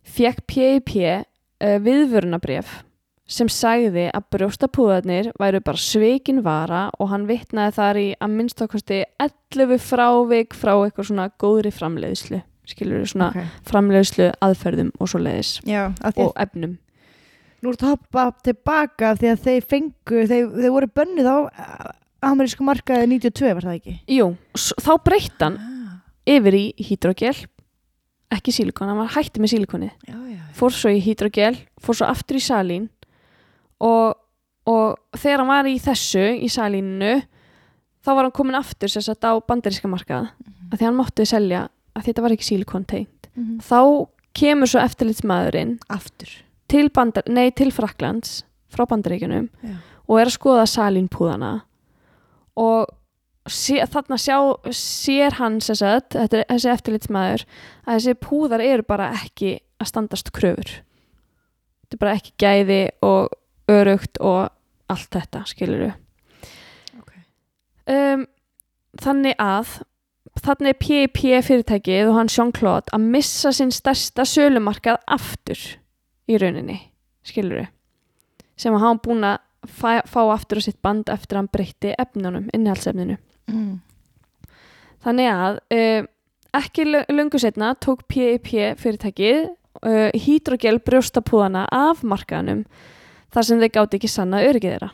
S4: fekk PIP uh, viðvörunabref sem sagði að brjóstapúðarnir væru bara sveikin vara og hann vitnaði þar í að minnstakosti 11 frávik frá eitthvað svona góðri framleiðslu skilur við svona
S3: okay.
S4: framleiðslu aðferðum og svo leiðis
S3: Já,
S4: og efnum
S3: Nú er þetta hoppa tilbaka því að þeir fengu, þeir, þeir voru bönnið á amerísku markaði 92 var það ekki?
S4: Jú, þá breytt hann
S3: Ah,
S4: yfir í hydrogel ekki sílikon, hann var hætti með sílikoni fór svo í hydrogel, fór svo aftur í salín og, og þegar hann var í þessu í salínu þá var hann komin aftur sem sagt á bandaríska markað af því hann mátti selja að þetta var ekki sílikon tengt
S3: Mhm.
S4: þá kemur svo eftirlitsmaðurinn
S3: Aftur.
S4: til, bandar, nei, til Fraklands frá bandaríkunum og er að skoða salínpúðana og sé, þarna sjá, sér hann sagt, er þessi eftirlitsmaður að þessi púðar eru bara ekki að standast kröfur þetta er bara ekki gæði og örugt og allt þetta skilur
S3: Ok.
S4: um, þannig að þannig er P.I.P. fyrirtækið og hann Jean-Claude að missa sinn stærsta sölumarkað aftur í rauninni, skilur sem að hann búin að fá, fá aftur á sitt band eftir að hann breytti efnunum, innihaldsefninu
S3: Mm.
S4: þannig að uh, ekki löngu setna tók P.I.P. fyrirtækið uh, hydrogel brjóstapúðana af markaðanum þar sem þeir gáti ekki sanna öryggið þeirra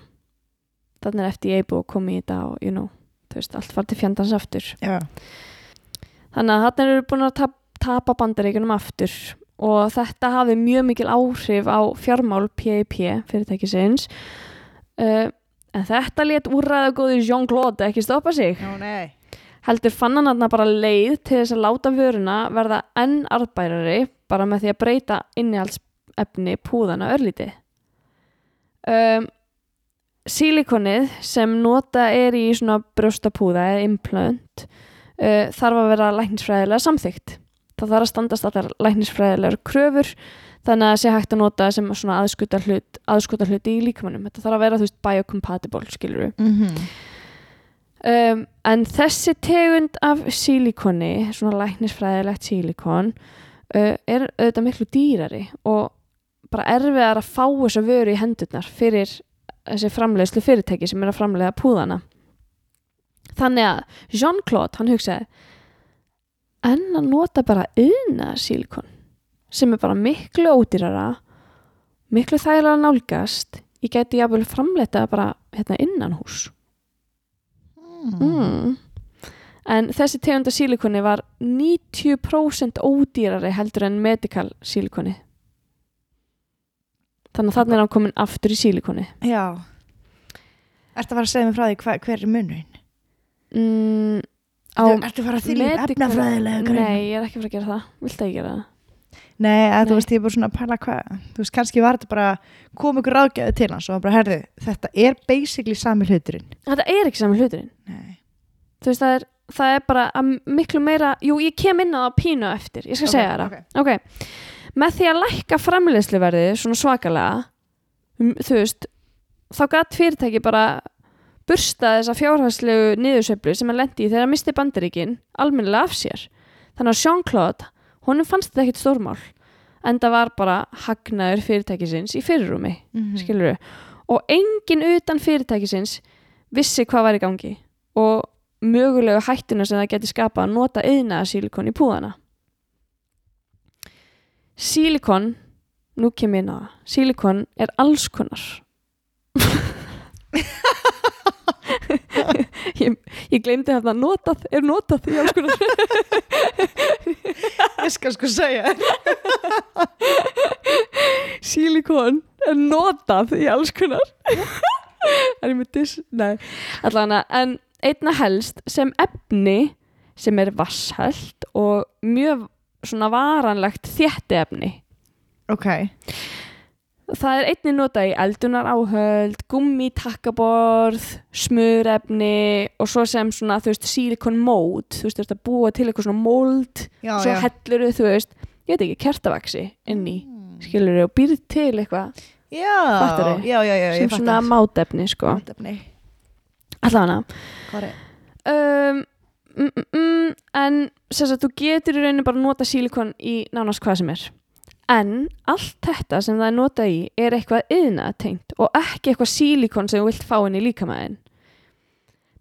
S4: þannig er FDA búið að koma í þetta og you know, veist, allt var til fjandans aftur
S3: Já.
S4: Þannig að þarna eru búin að tap, tapa bandaríkunum aftur og þetta hafi mjög mikil áhrif á fjármál PIP fyrirtækisins uh, en þetta let úrræða góði Jean-Claude ekki stoppa sig.
S3: Já, nei.
S4: heldur fann hann þarna bara leið til þess að láta vöruna verða enn arðbærari bara með því að breyta innihaldsefni púðana örlítið. Um, Sílikonið sem nota er í svona brjóstapúða eða implant uh, þarf að vera læknisfræðilega samþykkt. Það þarf að standast allar læknisfræðilegar kröfur þannig að það sé hægt að nota sem svona aðskuta hlut, aðskuta hlut í líkamannum þetta þarf að vera þú veist biocompatible skilur
S3: Mm -hmm.
S4: um, en þessi tegund af sílikoni, svona læknisfræðilegt sílikon uh, er auðvitað miklu dýrari og bara erfiðar að fá þessa vöru í hendurnar fyrir þessi framleiðslu fyrirtæki sem er að framleiða púðana. Þannig að Jean-Claude hann hugsaði en að nota bara yðna sílikon sem er bara miklu ódýrara miklu þægilega að nálgast ég gæti jafnvel framleita bara hérna innan hús mm. en þessi tegunda sílikoni var 90% ódýrari heldur en medical sílikoni þannig að þannig er hann komin aftur í sílikoni
S3: Já. Ertu að fara að segja mig frá því hva, hver er munurinn?
S4: mm,
S3: Ertu, að fara að þylja efnafræðilega
S4: nei, ég er ekki að fara að gera það. Vilt ekki gera það
S3: Nei, að þú
S4: Nei.
S3: veist, ég er bara svona að pæla hvað, þú veist, kannski var þetta bara, kom ykkur ráðgæði til hans og hann bara, herðu, þetta er basically sami hluturinn.
S4: þetta er ekki saman hluturinn
S3: Nei.
S4: þú veist það er, það er bara miklu meira jú ég kem inn á það pínu eftir ég skal segja það
S3: Okay.
S4: ok, með því að lækka framleiðsluverðið svona svakalega um, þú veist þá gætt fyrirtæki bara bursta þessa fjárhagslegu niðursveiflu sem hann lendi í þegar hann misti bandaríkin almennilega af sér þannig að Jean-Claude, honum fannst þetta ekkit stórmál en það var bara hagnaður fyrirtækisins í fyrirrúmi
S3: Mm
S4: skilur og enginn utan fyrirtækisins vissi hvað var í gangi og mögulegu hættuna sem það geti skapað að nota yðnaða sílikon í púðana. Silikon nú kem ég inn á það Silikon er alls konar. Ég, ég glemdi hérna notað, er notað í alls konar
S3: Ég skal sko segja
S4: Silikon er notað í alls konar. Er ég með dis nei, allavega en einna helst sem efni sem er vasshælt og mjög svona varanlegt þétti efni
S3: Ok,
S4: það er einnig notað í eldunar áhöld gummi, takkaborð smurefni og svo sem svona þú veist silikon mót. Þú veist þú veist að búa til eitthvað svona mold
S3: já,
S4: svo
S3: já.
S4: hellur þú veist ég veit ekki, kertavaksi inn í skilur og býrð til eitthvað.
S3: Já, já,
S4: sem svona mátefni sko.
S3: Mátefni.
S4: Allavega.
S3: Hvað er?
S4: um, mm, mm, mm, en sem sagt, þú getur í rauninu bara að nota silikon í nánast hvað sem er en allt þetta sem það er notað í er eitthvað yðnatengt og ekki eitthvað silikon sem þú vilt fá inn í líkamæðin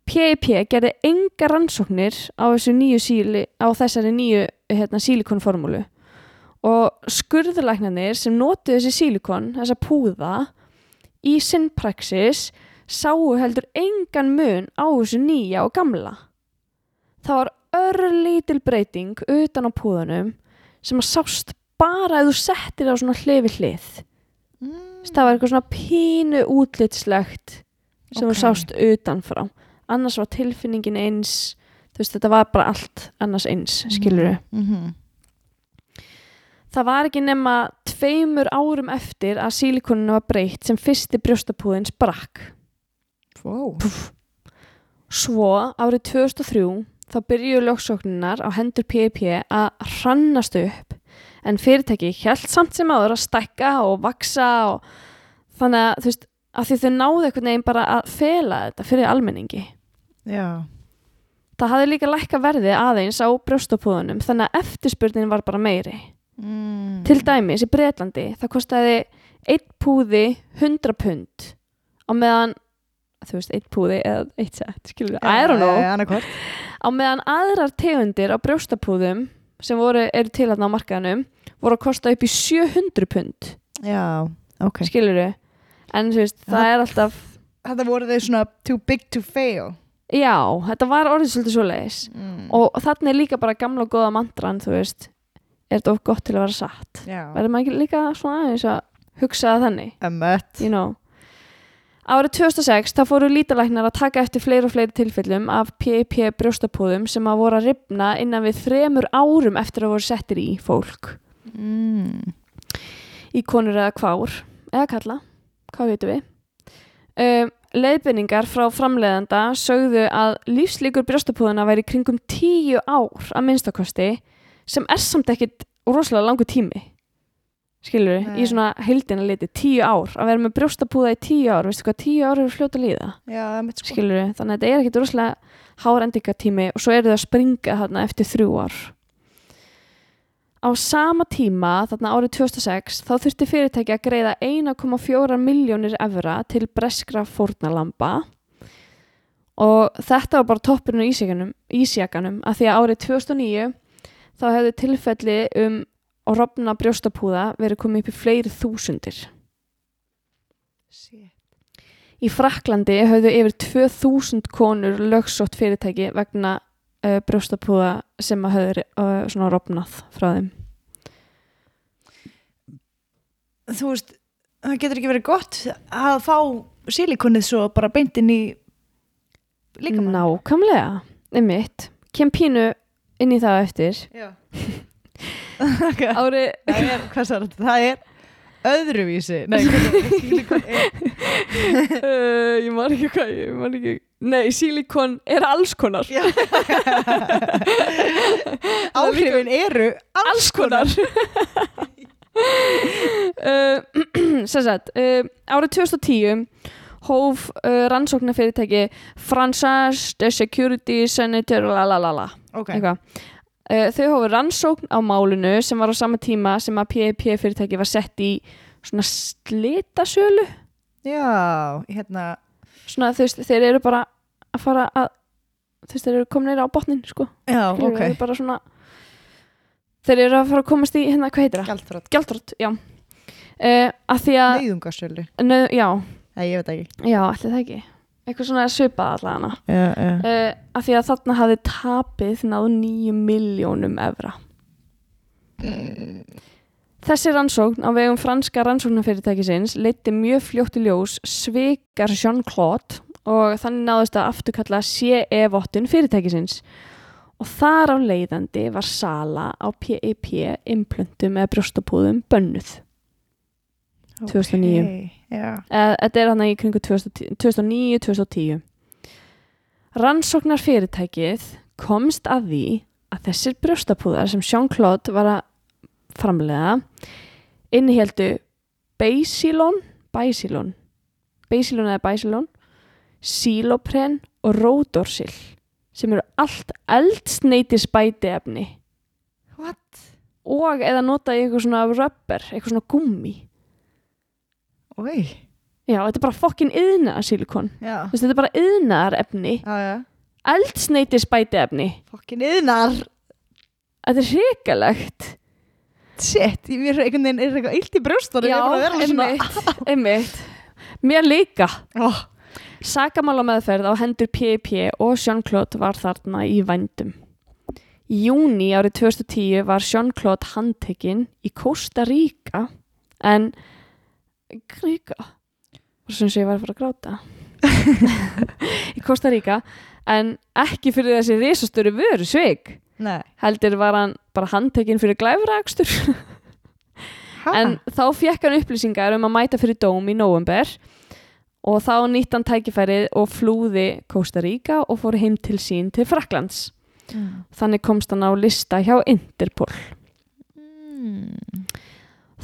S4: PIP gerði enga rannsóknir á, síli, á þessari nýju hérna, silikonformúlu og skurðlæknarnir sem notuðu þessi silikon, þessa púða í sinn praxis sáu heldur engan mun á þessu nýja og gamla. Það var örlítil breyting utan á púðanum sem að sást bara ef þú settir á svona hlifi hlið.
S3: Mm.
S4: Það var eitthvað svona pínu útlitslegt sem
S3: Ok.
S4: þú sást utanfrá. Annars var tilfinningin eins, þú veist þetta var bara allt annars eins, skilur
S3: mm -hmm.
S4: Það var ekki nema tveimur árum eftir að sílikoninu var breytt sem fyrsti brjóstapúðin sprakk.
S3: wow.
S4: Svo árið 2003 þá byrjuðu lögsókninar á hendur PIP að hrannast upp en fyrirtæki hjælt samt sem áður að stækka og vaksa og þannig að þú veist að því þau náðu einhvern veginn bara að fela þetta fyrir almenningi.
S3: Já,
S4: Það hafði líka lækka verði aðeins á brjóstapúðunum þannig að eftirspurnin var bara meiri.
S3: mm.
S4: Til dæmis í Breitlandi það kostaði einn púði 100 pund á meðan þú veist, eitt púði eða eitt sett, skilur I don't know á meðan aðrar tegundir á brjóstapúðum sem voru, eru til að ná markaðanum voru að kosta upp í 700 pund.
S3: Já, ok.
S4: Skilur við en þú veist, það er alltaf
S3: Þetta voru þeir svona too big to fail.
S4: Já, þetta var orðið svolítið svoleiðis.
S3: Mm.
S4: og þannig er líka bara gamla og góða mantran, þú veist. Er þetta of gott til að vera satt? Verður maður ekki líka svona aðeins að hugsa þannig? You know. Árið 2006 þá fóru lítalæknar að taka eftir fleiri og fleiri tilfellum af PIP brjóstapúðum sem að voru að ripna innan við þremur árum eftir að voru settir í fólk.
S3: Mm.
S4: í konur eða kvár eða kalla, hvað veitum við. Um, leiðbynningar frá framleiðanda sögðu að lífslíkur brjóstapúðuna væri kringum tíu ár að minnstakosti sem er samt ekkit rosalega langu tími skilur við, í svona heildina liti tíu ár, að vera með brjóstapúða í tíu ár veistu hvað tíu ár eru fljóta líða.
S3: Já, sko.
S4: Skilur við, þannig að þetta er ekkit rosalega hár endingatími og svo eru þau að springa þarna eftir þrjú ár. Á sama tíma, þarna árið 2006 þá þurfti fyrirtæki að greiða 1,4 miljónir evra til breskra fórnalamba og þetta var bara toppurinn ísjakanum, ísjakanum að því að árið 2009 þá hefði tilfelli um að rofna brjóstapúða verið komið upp í fleiri þúsundir
S3: Shit.
S4: Í Fraklandi höfðu yfir 2000 konur lögsótt fyrirtæki vegna uh, brjóstapúða sem að höfðu uh, svona rofnað frá þeim.
S3: Þú veist, það getur ekki verið gott að fá silikonið svo bara beint inn í líka
S4: Nákvæmlega, einmitt. Kem pínu inn í það eftir.
S3: Já okay.
S4: Ári,
S3: Það er, hvað sagði þetta? Það er öðruvísi Nei? Silikon
S4: uh, ég man ekki hvað, ég man ekki. Nei, silikon er alls konar.
S3: Já. Áhrifin eru
S4: alls konar uh, árið 2010 hóf uh, rannsóknarfyrirtæki Franchise de Security Senator lalalala
S3: Ok,
S4: eitthvað uh, þau hófu rannsókn á málinu sem var á sama tíma sem að PIP fyrirtæki var sett í svona slitasölu
S3: já, hérna
S4: svona þú veist þeir eru bara að fara að þú veist þeir eru komin á botnin sko
S3: Já,
S4: Skilurðu,
S3: ok
S4: þeir eru bara svona þeir eru að fara að komast í hérna, hvað heitir það?
S3: Gjaldþrótt.
S4: Gjaldrótt, já uh, að því að,
S3: Neyðungarsölu.
S4: nöð, já,
S3: Nei, ég veit ekki.
S4: já, allir það ekki eitthvað svona svipað allavega
S3: Já, já.
S4: uh, að því að þarna hafði tapið náð nýju miljónum evra Þessi rannsókn á vegum franska rannsóknarfyrirtækisins leiti mjög fljótt í ljós svikar Jean-Claude og þannig náðist að afturkalla CE-vottun fyrirtækisins og þar á leiðandi var sala á PEP implöntum eða brjóstapúðum bönnuð. 2009.
S3: Ok, Já.
S4: Eh, Þetta er hann í kringu 2009-2010. Rannsóknarfyrirtækið komst að því að þessir brjóstapúðar sem Jean-Claude var að framlega inniheldu Beisilon, Beisilon, Beisilon eða Beisilon, Silopren og Ródorsil sem eru allt eldsneiti spæti efni
S3: What?
S4: og eða nota í eitthvað svona rubber, eitthvað svona gummi.
S3: Oi.
S4: Já, þetta er bara fokkin yðnaðar silikon. Þetta er bara yðnaðar efni,
S3: Já, já.
S4: eldsneiti spæti efni.
S3: Fokkin yðnar.
S4: Þetta er hrikalegt.
S3: Shit, ég er einhvern veginn er eitthvað illt í brjóstunum.
S4: Já, einmitt. Mér líka.
S3: Oh.
S4: Sakamála meðferð á hendur P.I.P. og Jean-Claude var þarna í vændum. Í júni árið 2010 var Jean-Claude handtekinn í Costa Rica en Rica og sem sé ég var að fara að gráta í Costa Rica en ekki fyrir þessi risastöru vöru
S3: Nei.
S4: heldur var hann bara handtekinn fyrir glæfrakstur
S3: Ha?
S4: en þá fekk hann upplýsingar um að mæta fyrir dóm í november og þá nýtt hann tækifærið og flúði Costa Rica og fór heim til sín til Fraklands
S3: Mm.
S4: þannig komst hann á lista hjá Interpol
S3: Mm.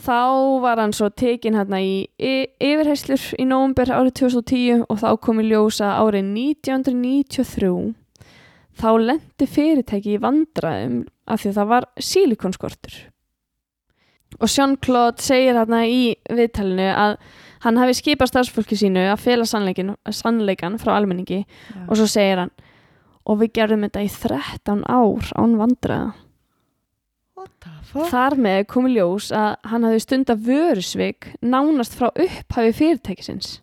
S4: Þá var hann svo tekin hérna í yfirheyslur í november árið 2010 og þá kom í ljósa árið 1993 þá lendi fyrirtæki í vandræðum af því að það var silikonskortur og Jean-Claude segir hérna í viðtalinu að hann hafi skipað starfsfólki sínu að fela sannleikan frá almenningi
S3: Já.
S4: og svo segir hann og við gerðum þetta í 13 ár án
S3: fuck?
S4: Þar með kom ljós að hann hafði stunda vörusvik nánast frá upphafi fyrirtækisins.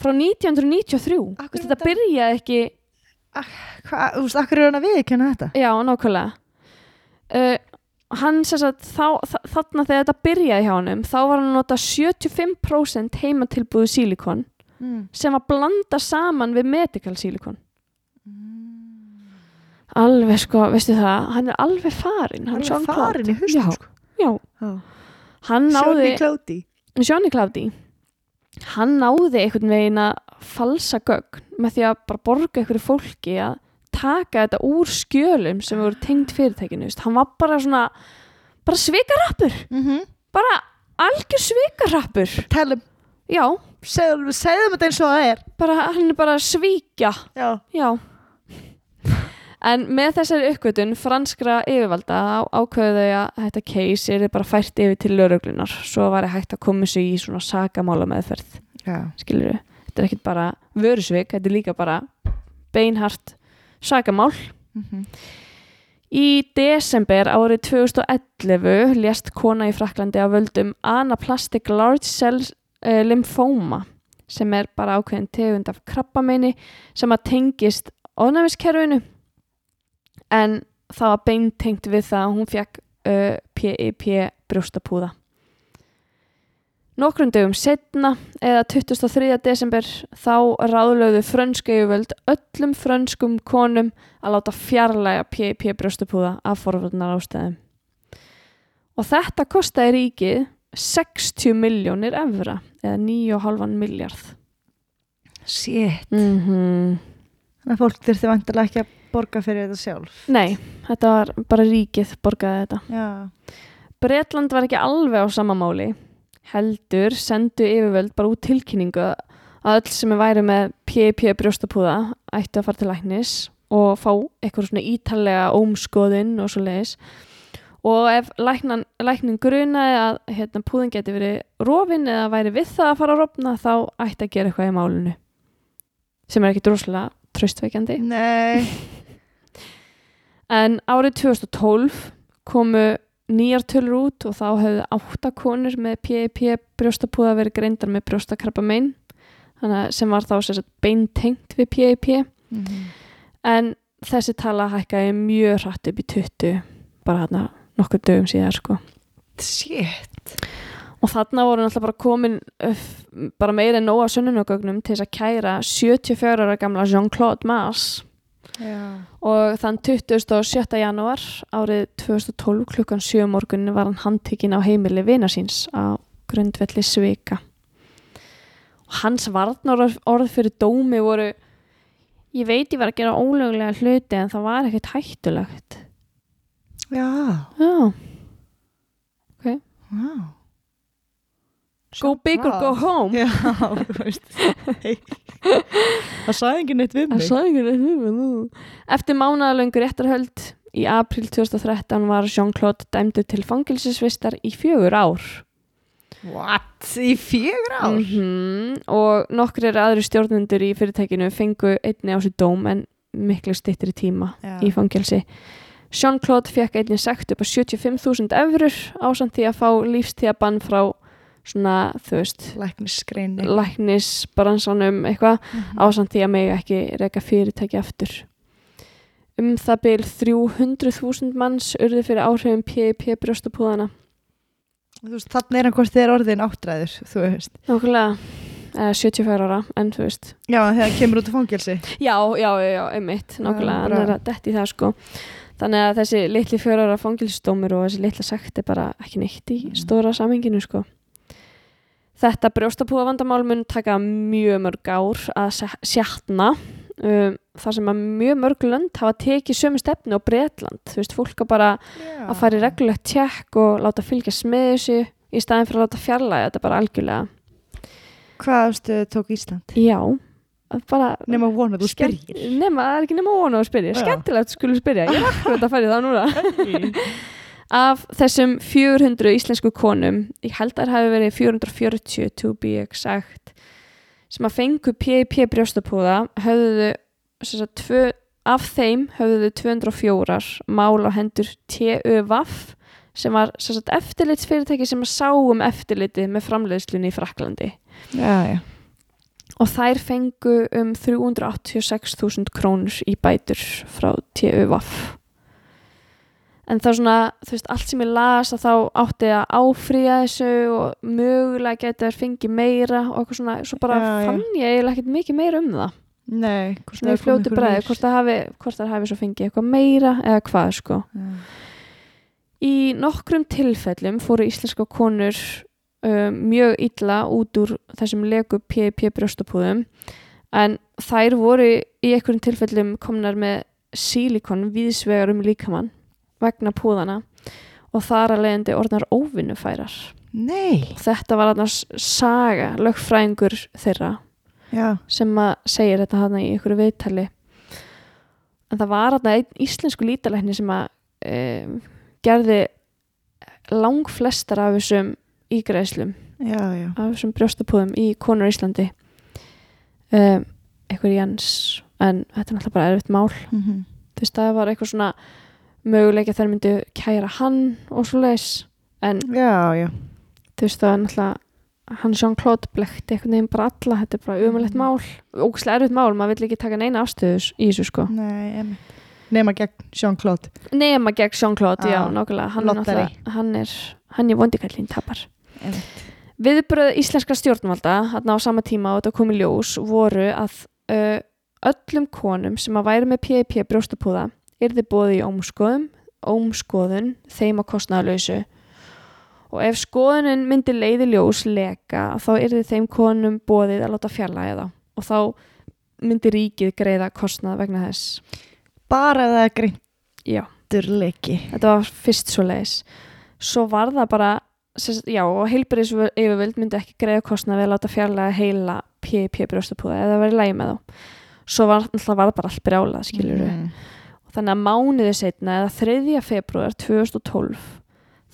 S4: Frá 1993.
S3: Af hverju
S4: Vist, þetta
S3: þetta-
S4: byrjaði ekki,
S3: Hvað, þú veist, akkur er hann að viðkjanna þetta?
S4: já, nákvæmlega. Uh, hann þá, þa- þarna þegar þetta byrjaði hjá honum, þá var hann að nota 75% heimatilbúðu sílikon
S3: Mm.
S4: sem var blanda saman við medical sílikon. Alveg sko, veistu það, hann er alveg farinn.
S3: Hann er
S4: Jean Claude.
S3: farin í
S4: Já,
S3: sko.
S4: já.
S3: Já.
S4: Hann náði...
S3: Johnny Cloudy
S4: hann náði einhvern veginn að falsa gögn með því að bara borga einhverju fólki að taka þetta úr skjölum sem voru tengt fyrirtækinu veist. hann var bara svona bara svikarappur,
S3: Mm -hmm.
S4: bara algjör svikarappur
S3: Tellum,
S4: já,
S3: segðum, þetta eins og það er.
S4: bara, hann er bara svíkja
S3: Já.
S4: já en með þessari uppgötun franskra yfirvalda á, ákveðu þau að þetta case er bara fært yfir til lögreglunar svo var hægt að koma sig í svona sakamála meðferð
S3: Já.
S4: skilur við, þetta er ekkert bara vörusvik, þetta er líka bara beinhart sakamál.
S3: Mm
S4: í desember árið 2011 lést kona í Fraklandi af völdum anaplastic large cell uh, lymphoma sem er bara ákveðin tegund af krabbameini sem að tengist ónæmiskerfinu en það var beintengt við það að hún fekk uh, PIP brjóstapúða Nokkrum dögum setna eða 23. desember þá ráðlögðu frönsku yfirvöld öllum frönskum konum að láta fjarlæga PIP brjóstapúða af forvöldnar ástæðum. Og þetta kostaði ríkið 60 miljónir evra eða 9,5 miljard.
S3: Shit.
S4: Mm -hmm.
S3: Þannig að fólk þurfti vantilega ekki að borga fyrir þetta sjálf.
S4: Nei, þetta var bara ríkið borgaði þetta.
S3: Já.
S4: Bretland var ekki alveg á sama máli heldur sendu yfirvöld bara út tilkynningu að öll sem er væri með PIP brjóstapúða ættu að fara til læknis og fá eitthvað svona ítalega ómskoðun og svo leiðis og ef læknan, læknin grunaði að hérna, púðin geti verið rofin eða væri við það að fara að rofna þá ætti að gera eitthvað í málinu sem er ekki droslega tröstveikjandi
S3: Nei.
S4: En árið 2012 komu nýjar tölur út og þá hefðu átta konur með PIP brjóstapúða verið greindar með brjóstakrabba mein sem var þá beintengt við PIP
S3: Mhm.
S4: en þessi tala hækkaði mjög hratt upp í 20 bara hérna nokkur dögum síðar sko
S3: Shit.
S4: og þarna voru náttúrulega bara komin bara meira en nóga sönnunogögnum til þess að kæra 74 ára gamla Jean-Claude Mars
S3: Já.
S4: og þann 27. janúar árið 2012 klukkan 7 morgun var hann handtekinn á heimili vina síns á grundvelli svika og hans varnar orð fyrir dómi voru ég veit ég var að gera ólöglega hluti en það var ekkert hættulegt
S3: Já.
S4: já,
S3: Wow.
S4: go big or go home
S3: Já, þú veist. Hey. Það sagði enginn neitt við
S4: Það
S3: mig.
S4: sagði ekki neitt við mig nú. Eftir mánaðalöngur réttarhöld í april 2013 var Jean-Claude dæmdur til fangilsisvistar í fjögur ár.
S3: What? Í fjögur ár?
S4: Mhm, Og nokkrir aðri stjórnendur í fyrirtækinu fengu einni á sér dóm en miklu styttri tíma
S3: Já.
S4: í fangilsi. Jean-Claude fekk einni sekt upp á 75.000 eurur ásamt því að fá lífstíðabann frá svona, þú veist,
S3: Læknisskreini.
S4: læknisbransanum eitthvað
S3: Mhm.
S4: ásamt því að mig ekki reyka fyrirtæki aftur. Um það byl 300.000 manns urði fyrir áhrifum PIP brjóstapúðana.
S3: Þannig er hann hvort er orðin áttræður, þú veist.
S4: Nákvæmlega, eða 74 ára, en þú veist.
S3: Já, þegar kemur út af fangelsi.
S4: Já, já, já, einmitt, nákvæmlega, hann er að detti það sko. Þannig að þessi litli fjórar fangilsdómur og þessi litla sekt er bara ekki neitt í stóra samhenginu sko. Þetta brjóstapúðavandamál mun taka mjög mörg ár að sjatna um, þar sem að mjög mörg lönd hafa tekið sömu stefnu á Bretland. Þú veist, fólk að bara
S3: Já.
S4: að fara í reglulegt tjekk og láta fylgjast með þessu í staðin fyrir að láta fjarlæga þetta bara algjörlega.
S3: Hvað afstöðu tók Ísland?
S4: Já, bara...
S3: Nefn að vona að þú spyrir.
S4: Nema, það er ekki nema vona að spyrja.
S3: Já.
S4: Skemmtilegt skulle spyrja. Ég er akkurat að fara í það núna. Af þessum 400 íslensku konum, ég held að það hafi verið 440 to be exact, sem að fengu PIP brjóstapúða, höfðu þau, sagt, tvö, af þeim höfðu þau 204 mál á hendur TÖVAF, sem var sagt, eftirlitsfyrirtæki sem að sá um eftirliti með framleiðslunni í Fraklandi.
S3: Já, já.
S4: Og þær fengu um 386.000 krónur í bætur frá TUVAF. En það er svona, þú veist, allt sem ég las að þá átti að áfrýja þessu og mögulega geti þær fengið meira og eitthvað svona, svo bara
S3: Já, já.
S4: fann ég eiginlega ekkert mikið meira um það.
S3: Nei, hvort
S4: Svona í fljótu bræði, hvort það hafi, hvort það hafi svo fengið eitthvað meira eða hvað, sko. Í nokkrum tilfellum fóru íslenska konur um, mjög illa út úr þessum leku PIP brjóstapúðum en þær voru í einhverjum tilfellum komnar með sílikon víðsvegar um líkamann vegna púðana og þar að leiðandi orðnar óvinnufærar.
S3: Nei.
S4: Þetta var annars saga, lögfræðingur þeirra
S3: Já.
S4: sem að segir þetta hana í einhverju viðtali en það var hana einn íslensku lítalækni sem að um, gerði langflestar af þessum ígræðslum
S3: Já, já.
S4: af þessum brjóstapúðum í konur í Íslandi um, einhver Jens en þetta er náttúrulega bara erfitt mál
S3: Mm -hmm.
S4: þú veist það var eitthvað svona möguleik að þær myndu kæra hann og svo leis en
S3: Já, já.
S4: þú veist það er náttúrulega hann Jean-Claude blekti einhvern veginn bara alla þetta er bara umulegt
S3: Mhm.
S4: mál ógæslega erfitt mál, maður vill ekki taka neina afstöðus í þessu sko.
S3: Nema gegn Jean-Claude.
S4: nema gegn Jean-Claude, já,
S3: Ah,
S4: nákvæmlega hann er
S3: lottari.
S4: náttúrulega, hann er hann er vondikallin tapar. Viðbröð íslenska stjórnvalda þarna á sama tíma og þetta kom í ljós voru að uh, öllum konum sem að væri með PIP brjóstapúða yrði bóði í ómskoðum ómskoðun þeim að kostnaðalausu og ef skoðunin myndi leiði ljós leka þá yrði þeim konum bóðið að láta fjarlæga það og þá myndi ríkið greiða kostnað vegna þess.
S3: Bara það greintur leiki.
S4: þetta var fyrst svo leiðis svo var það bara já, og heilbyrðis yfirvöld myndi ekki greiða kostnað við að láta fjarlæga heila PIP brjóstapúða eða verið lægi með þá. Svo var, var það bara allt brjálað skilur
S3: Mhm.
S4: Þannig að mánuði setna eða 3. februar 2012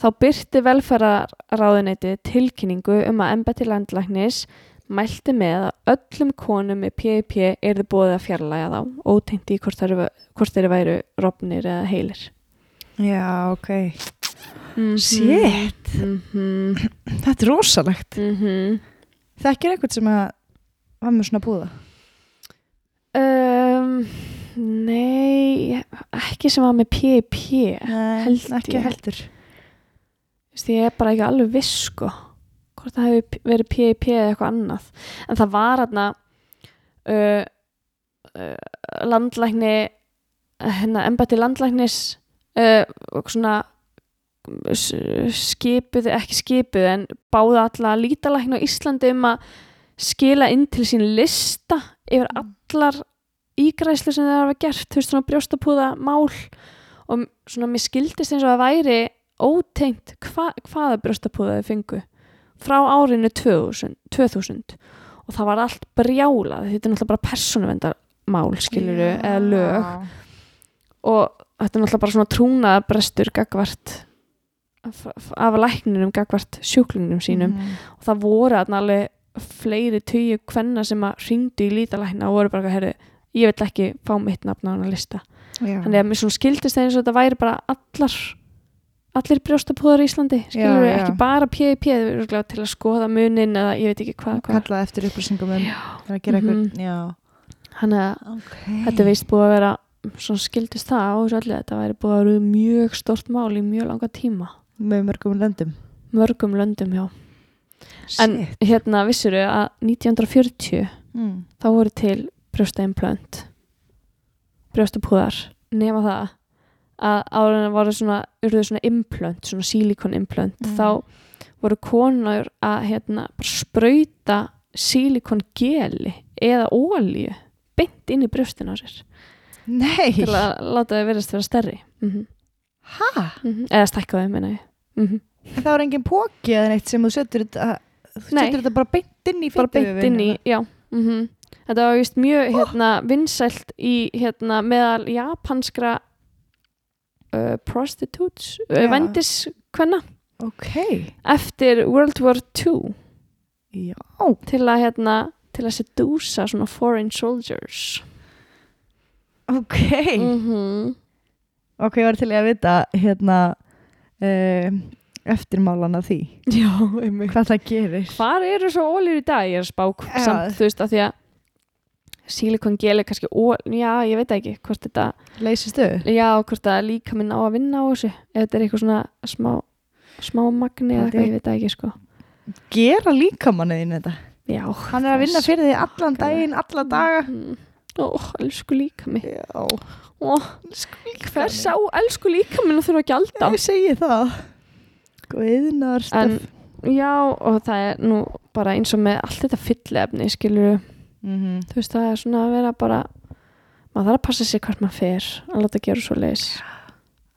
S4: þá byrti velferðaráðuneyti tilkynningu um að embætti landlæknis mælti með að öllum konum með PIP erði búið að fjarlæga þá ótengt í hvort þeir, hvort þeir væru rofnir eða heilir
S3: Já, ok.
S4: Mhm.
S3: Shit.
S4: Mhm.
S3: Þetta er rosalegt.
S4: Mhm.
S3: Þekkir eitthvað sem að var með svona búða?
S4: Um, nei, ekki sem var með P.I.P.
S3: Nei, ekki heldur.
S4: Þú veist, ég er bara ekki alveg viss sko hvort það hefur verið P.I.P. eða eitthvað annað en það var hérna uh, uh, landlækni hérna embætti landlæknis uh, og svona skipuð, ekki skipuð en báða alla lítalækni á Íslandi um að skila inn til sín lista yfir allar ígræslu sem það hafa gert, þú veist svona brjóstapúða mál og svona mér skildist eins og að væri ótengt hva, hvaða brjóstapúða þau fengu frá árinu 2000, 2000 og það var allt brjálað þetta er náttúrulega bara persónuvendarmál skiluru eða lög. Og þetta er náttúrulega bara svona trúnaðabrestur gagvart af, af lækninum gagvart sjúklingnum sínum.
S3: Mhm.
S4: og það voru alveg fleiri tíu kvenna sem að ringdu í lítalækna og voru bara að herri ég vil ekki fá mitt nafn á hana lista
S3: Já.
S4: þannig að mér svona skildist það eins og þetta væri bara allar allir brjóstapúðar í Íslandi skilur
S3: já.
S4: ekki bara eru örugglega til að skoða munin eða ég veit ekki hvað, hvað.
S3: Kallað eftir upplýsingum um að.
S4: Mhm.
S3: Já.
S4: þannig að
S3: Ok.
S4: þetta veist búið að vera svona skildist það á þessu öllu þetta væri búið að vera mjög stort mál í mjög langa tíma
S3: Með mörgum löndum.
S4: mörgum löndum já en
S3: Shit.
S4: hérna vissuru að 1940
S3: Mm.
S4: þá voru til brjóstaimplant brjóstapúðar nema það að en voru svona, urðu svona implant, svona silikon implant
S3: Mhm.
S4: þá voru konur að hérna, bara sprauta silikon geli eða ólíu beint inn í brjóstin á sér.
S3: Nei.
S4: til að láta þau verðast vera stærri. Mm -hmm.
S3: Hæ?
S4: eða stækka þau, meina ég. Mm
S3: Það var engin póki eða neitt sem þú setur þetta, þú setur þetta bara beint inn í
S4: bara beint inn í, já. Mm þetta var vist mjög hérna, vinsælt í hérna, meðal japanskra uh, prostitutes uh, vendiskvenna
S3: Ok.
S4: eftir World War II
S3: Já.
S4: til að hérna til að sedúsa svona foreign soldiers
S3: Ok.
S4: mm
S3: Ok, ég var til að vita hérna uh, eftirmálan af því.
S4: já,
S3: Hvað það gerir.
S4: hvar eru svo ólíur í dag ég er spák
S3: Já.
S4: samt, þú veist, að því að silikon gel er kannski ól, já, ég veit ekki hvort þetta
S3: Leysist þau?
S4: Já, hvort að líka minn á að vinna á þessu ef þetta er eitthvað svona smá smá magni eða eitthvað, ég veit það ekki sko
S3: Gera líkamanniðin þetta?
S4: Já,
S3: Hann er að vinna fyrir því allan daginn, alla daga.
S4: mm. Ó, elsku líka mig
S3: Já.
S4: Ó, hver sá elsku líka minn og þurfa að gjalda
S3: Ég segi það. Stöf.
S4: já, og það er nú bara eins og með allt þetta fyllefni skilur,
S3: Mm
S4: þú veist, það er svona að vera bara maður þarf að passa sig hvert maður fer að láta gera svo leis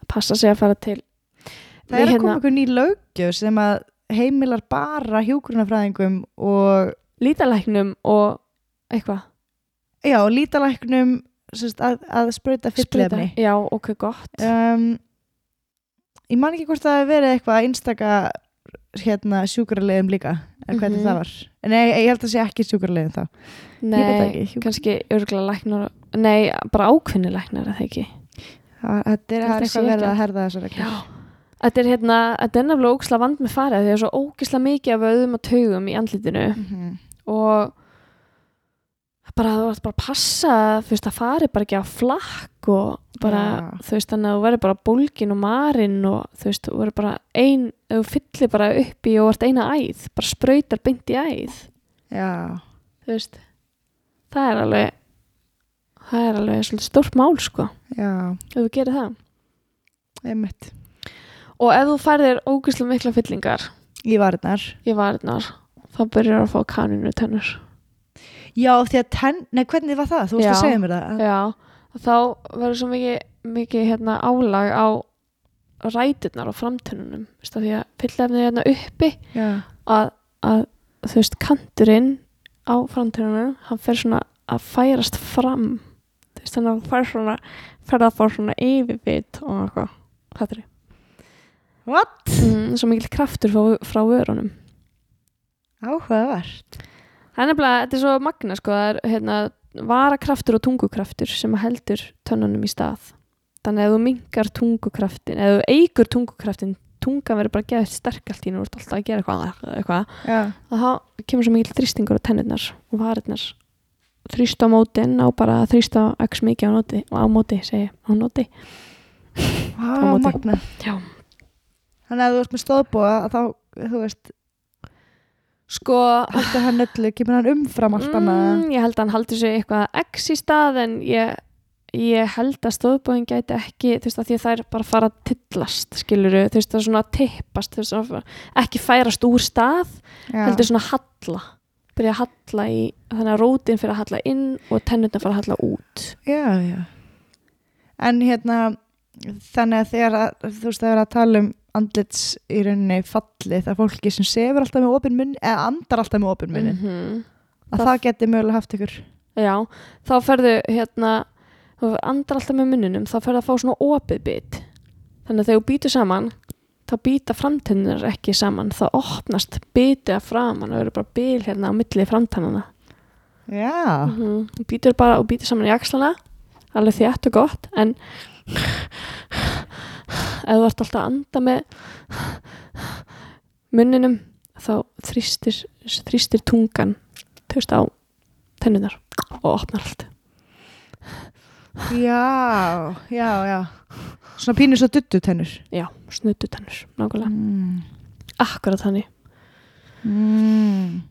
S4: að passa sig að fara til
S3: Það er að koma einhver ný löggjöf sem að heimilar bara hjúgrunafræðingum og
S4: lítalæknum og eitthvað.
S3: Já, lítalæknum að, að sprauta fyllefni.
S4: Já, ok, gott.
S3: Um, ég man ekki hvort það hefur verið eitthvað einstaka hérna sjúkrarlegum líka eða hvernig
S4: Mhm.
S3: það var. Nei, ég held að sé ekki sjúkrarlegum þá.
S4: Nei,
S3: það ekki.
S4: kannski örgulega læknar Nei, bara ákveðni læknar eða ekki
S3: Það, þetta er, það
S4: að
S3: eitthvað verið
S4: ekki.
S3: að herða þessar reglur.
S4: Þetta er hérna, þetta er nefnilega ógislega vand með farið því að það er svo ógislega mikið af vöðum og taugum í andlitinu
S3: Mhm.
S4: og bara þú ert bara að passa þú veist að fari bara ekki á flakk og bara,
S3: Já.
S4: þú veist þannig að þú verður bara bólgin og marinn og þú veist, þú verður bara ein, ef þú fyllir bara upp í og ert eina æð, bara sprautar beint í æð,
S3: Já,
S4: þú veist það er alveg það er alveg svolítið stórt mál sko
S3: já,
S4: ef þú gerir það
S3: einmitt.
S4: og ef þú færðir ógislega mikla fyllingar
S3: Í varnar.
S4: í varnar þá byrjar að fá kaninu tennur
S3: Já, því að tenn, nei hvernig var það? Þú veist að segja mér það.
S4: já, þá verður svo mikið, mikið hérna, álag á ræturnar og framtönnunum því að fyllefnið er hérna uppi að, að þú veist kanturinn á framtönnunum hann fer svona að færast fram þú veist þannig að hann fær svona fer að fá svona yfirbit og eitthvað þetta er
S3: What?
S4: mm, svo mikil kraftur frá, frá vörunum
S3: Áhugavert.
S4: Það er nefnilega, þetta er svo magna sko, það er hérna, varakraftur og tungukraftur sem heldur tönnunum í stað. Þannig að þú mingar tungukraftin ef þú eigur tungukraftin tungan verður bara geðið sterk allt í nú alltaf að gera eitthvað, eitthvað að þá kemur svo mikil þrýstingur á tennurnar og varirnar. Þrýst á mótin á bara að þrýst á x mikið á móti, á móti segi, á móti Á móti. Já.
S3: Þannig að þú ert með stóðbúa að þá, þú veist,
S4: sko,
S3: heldur hann öllu, kemur hann umfram allt annað
S4: mm, ég held að hann haldi sér eitthvað x í stað en ég, ég held að stóðbóðin gæti ekki þú veist að því að það er bara að fara að tillast skiluru, þú veist er svona að tippast veist, svona, ekki færast úr stað
S3: Já.
S4: heldur svona að halla byrja að halla í, þannig að rótin fyrir að halla inn og tennurna fyrir að halla út
S3: Já, já. En hérna, þannig að þegar að, þú veist, það er að tala um andlits í rauninni falli það fólki sem sefur alltaf með opin munn eða andar alltaf með opin munni
S4: -hmm.
S3: að það, geti mögulega haft ykkur
S4: Já, þá ferðu hérna, þú andar alltaf með munnunum, þá ferðu að fá svona opið bit. Þannig að þegar þú býtur saman, þá býta framtennar ekki saman, þá opnast bitið að framan og verður bara bil hérna á milli framtennana.
S3: Já,
S4: Mm -hmm. Þú býtur bara og býtur saman í axlana, alveg þétt og gott, en ef þú ert alltaf að anda með munninum, þá þrýstir, þrýstir tungan, veist, á tennunar og opnar allt.
S3: já, já, já Svona pínur svo duttu tennur
S4: Já, snututennur, nákvæmlega.
S3: mm.
S4: Akkurat þannig.
S3: Mm.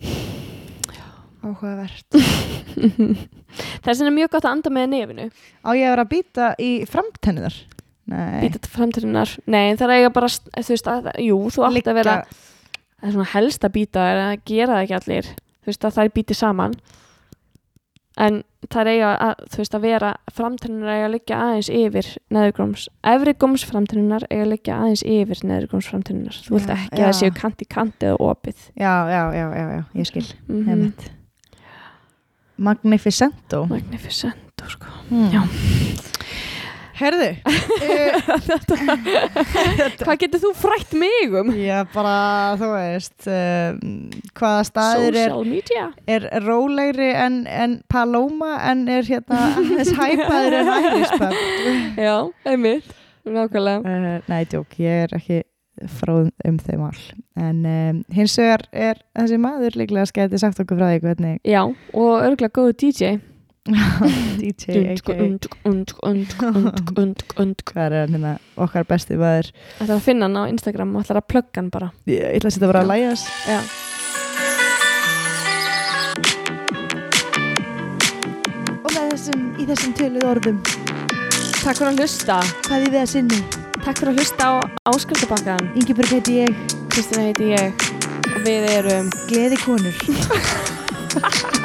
S3: Áhugavert
S4: vegna er mjög gott að anda með nefinu.
S3: Á ég að vera að býta í framtennunar?
S4: Býta til framtíðunar. Nei, það er eiga bara, þú veist, að, jú, þú átt að vera, það er svona helst að býta, en að gera það ekki allir. Þú veist, að það er býtið saman. En það er eiga að, þú veist, að vera, framtíðunar eiga að liggja aðeins yfir neðurgróms. Efri góms framtíðunar eiga að liggja aðeins yfir neðurgróms framtíðunar. Þú vilt
S3: Já,
S4: ekki að það
S3: já.
S4: séu kant í kanti eða opið.
S3: Já, já, já, já, já, ég skil
S4: Mm
S3: Einmitt. Magnificento
S4: Magnificento, sko.
S3: hmm.
S4: Já.
S3: Herðu
S4: Hvað getur þú frætt mig um?
S3: Já, bara, þú veist um, hvaða staður er,
S4: Social media.
S3: er rólegri en, en Paloma en er hérna aðeins hæpaður en pub
S4: Já, einmitt, nákvæmlega.
S3: uh, Nei, djók, ég er ekki fróð um þeim all en um, hins vegar er þessi maður líklega skæti sagt okkur frá því hvernig
S4: Já, og örgulega góðu DJ.
S3: DJ hvað er hérna, okkar besti
S4: Það er að finna hann á Instagram og ætlar að plugga hann bara.
S3: ég, ætla að setja bara að læja þess
S4: Já.
S3: og með þessum, í þessum töluð orðum.
S4: Takk fyrir að hlusta.
S3: hvað er við að sinni?
S4: Takk fyrir að hlusta á áskriftabakkaðan.
S3: Ingeborg heiti ég,
S4: Kristina heiti ég. Og við erum
S3: gleði konur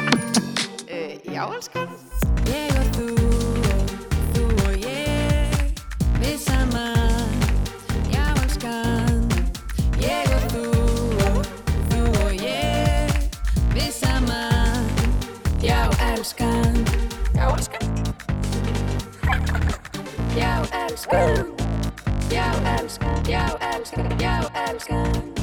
S2: Já, elskan. Ég og þú og þú og ég Við saman Já, elskan. Ég og þú og þú og ég Við saman Já, elskan. Já, elskan. Já, elskan. Já, elskan. Já, elskan. Já, elskan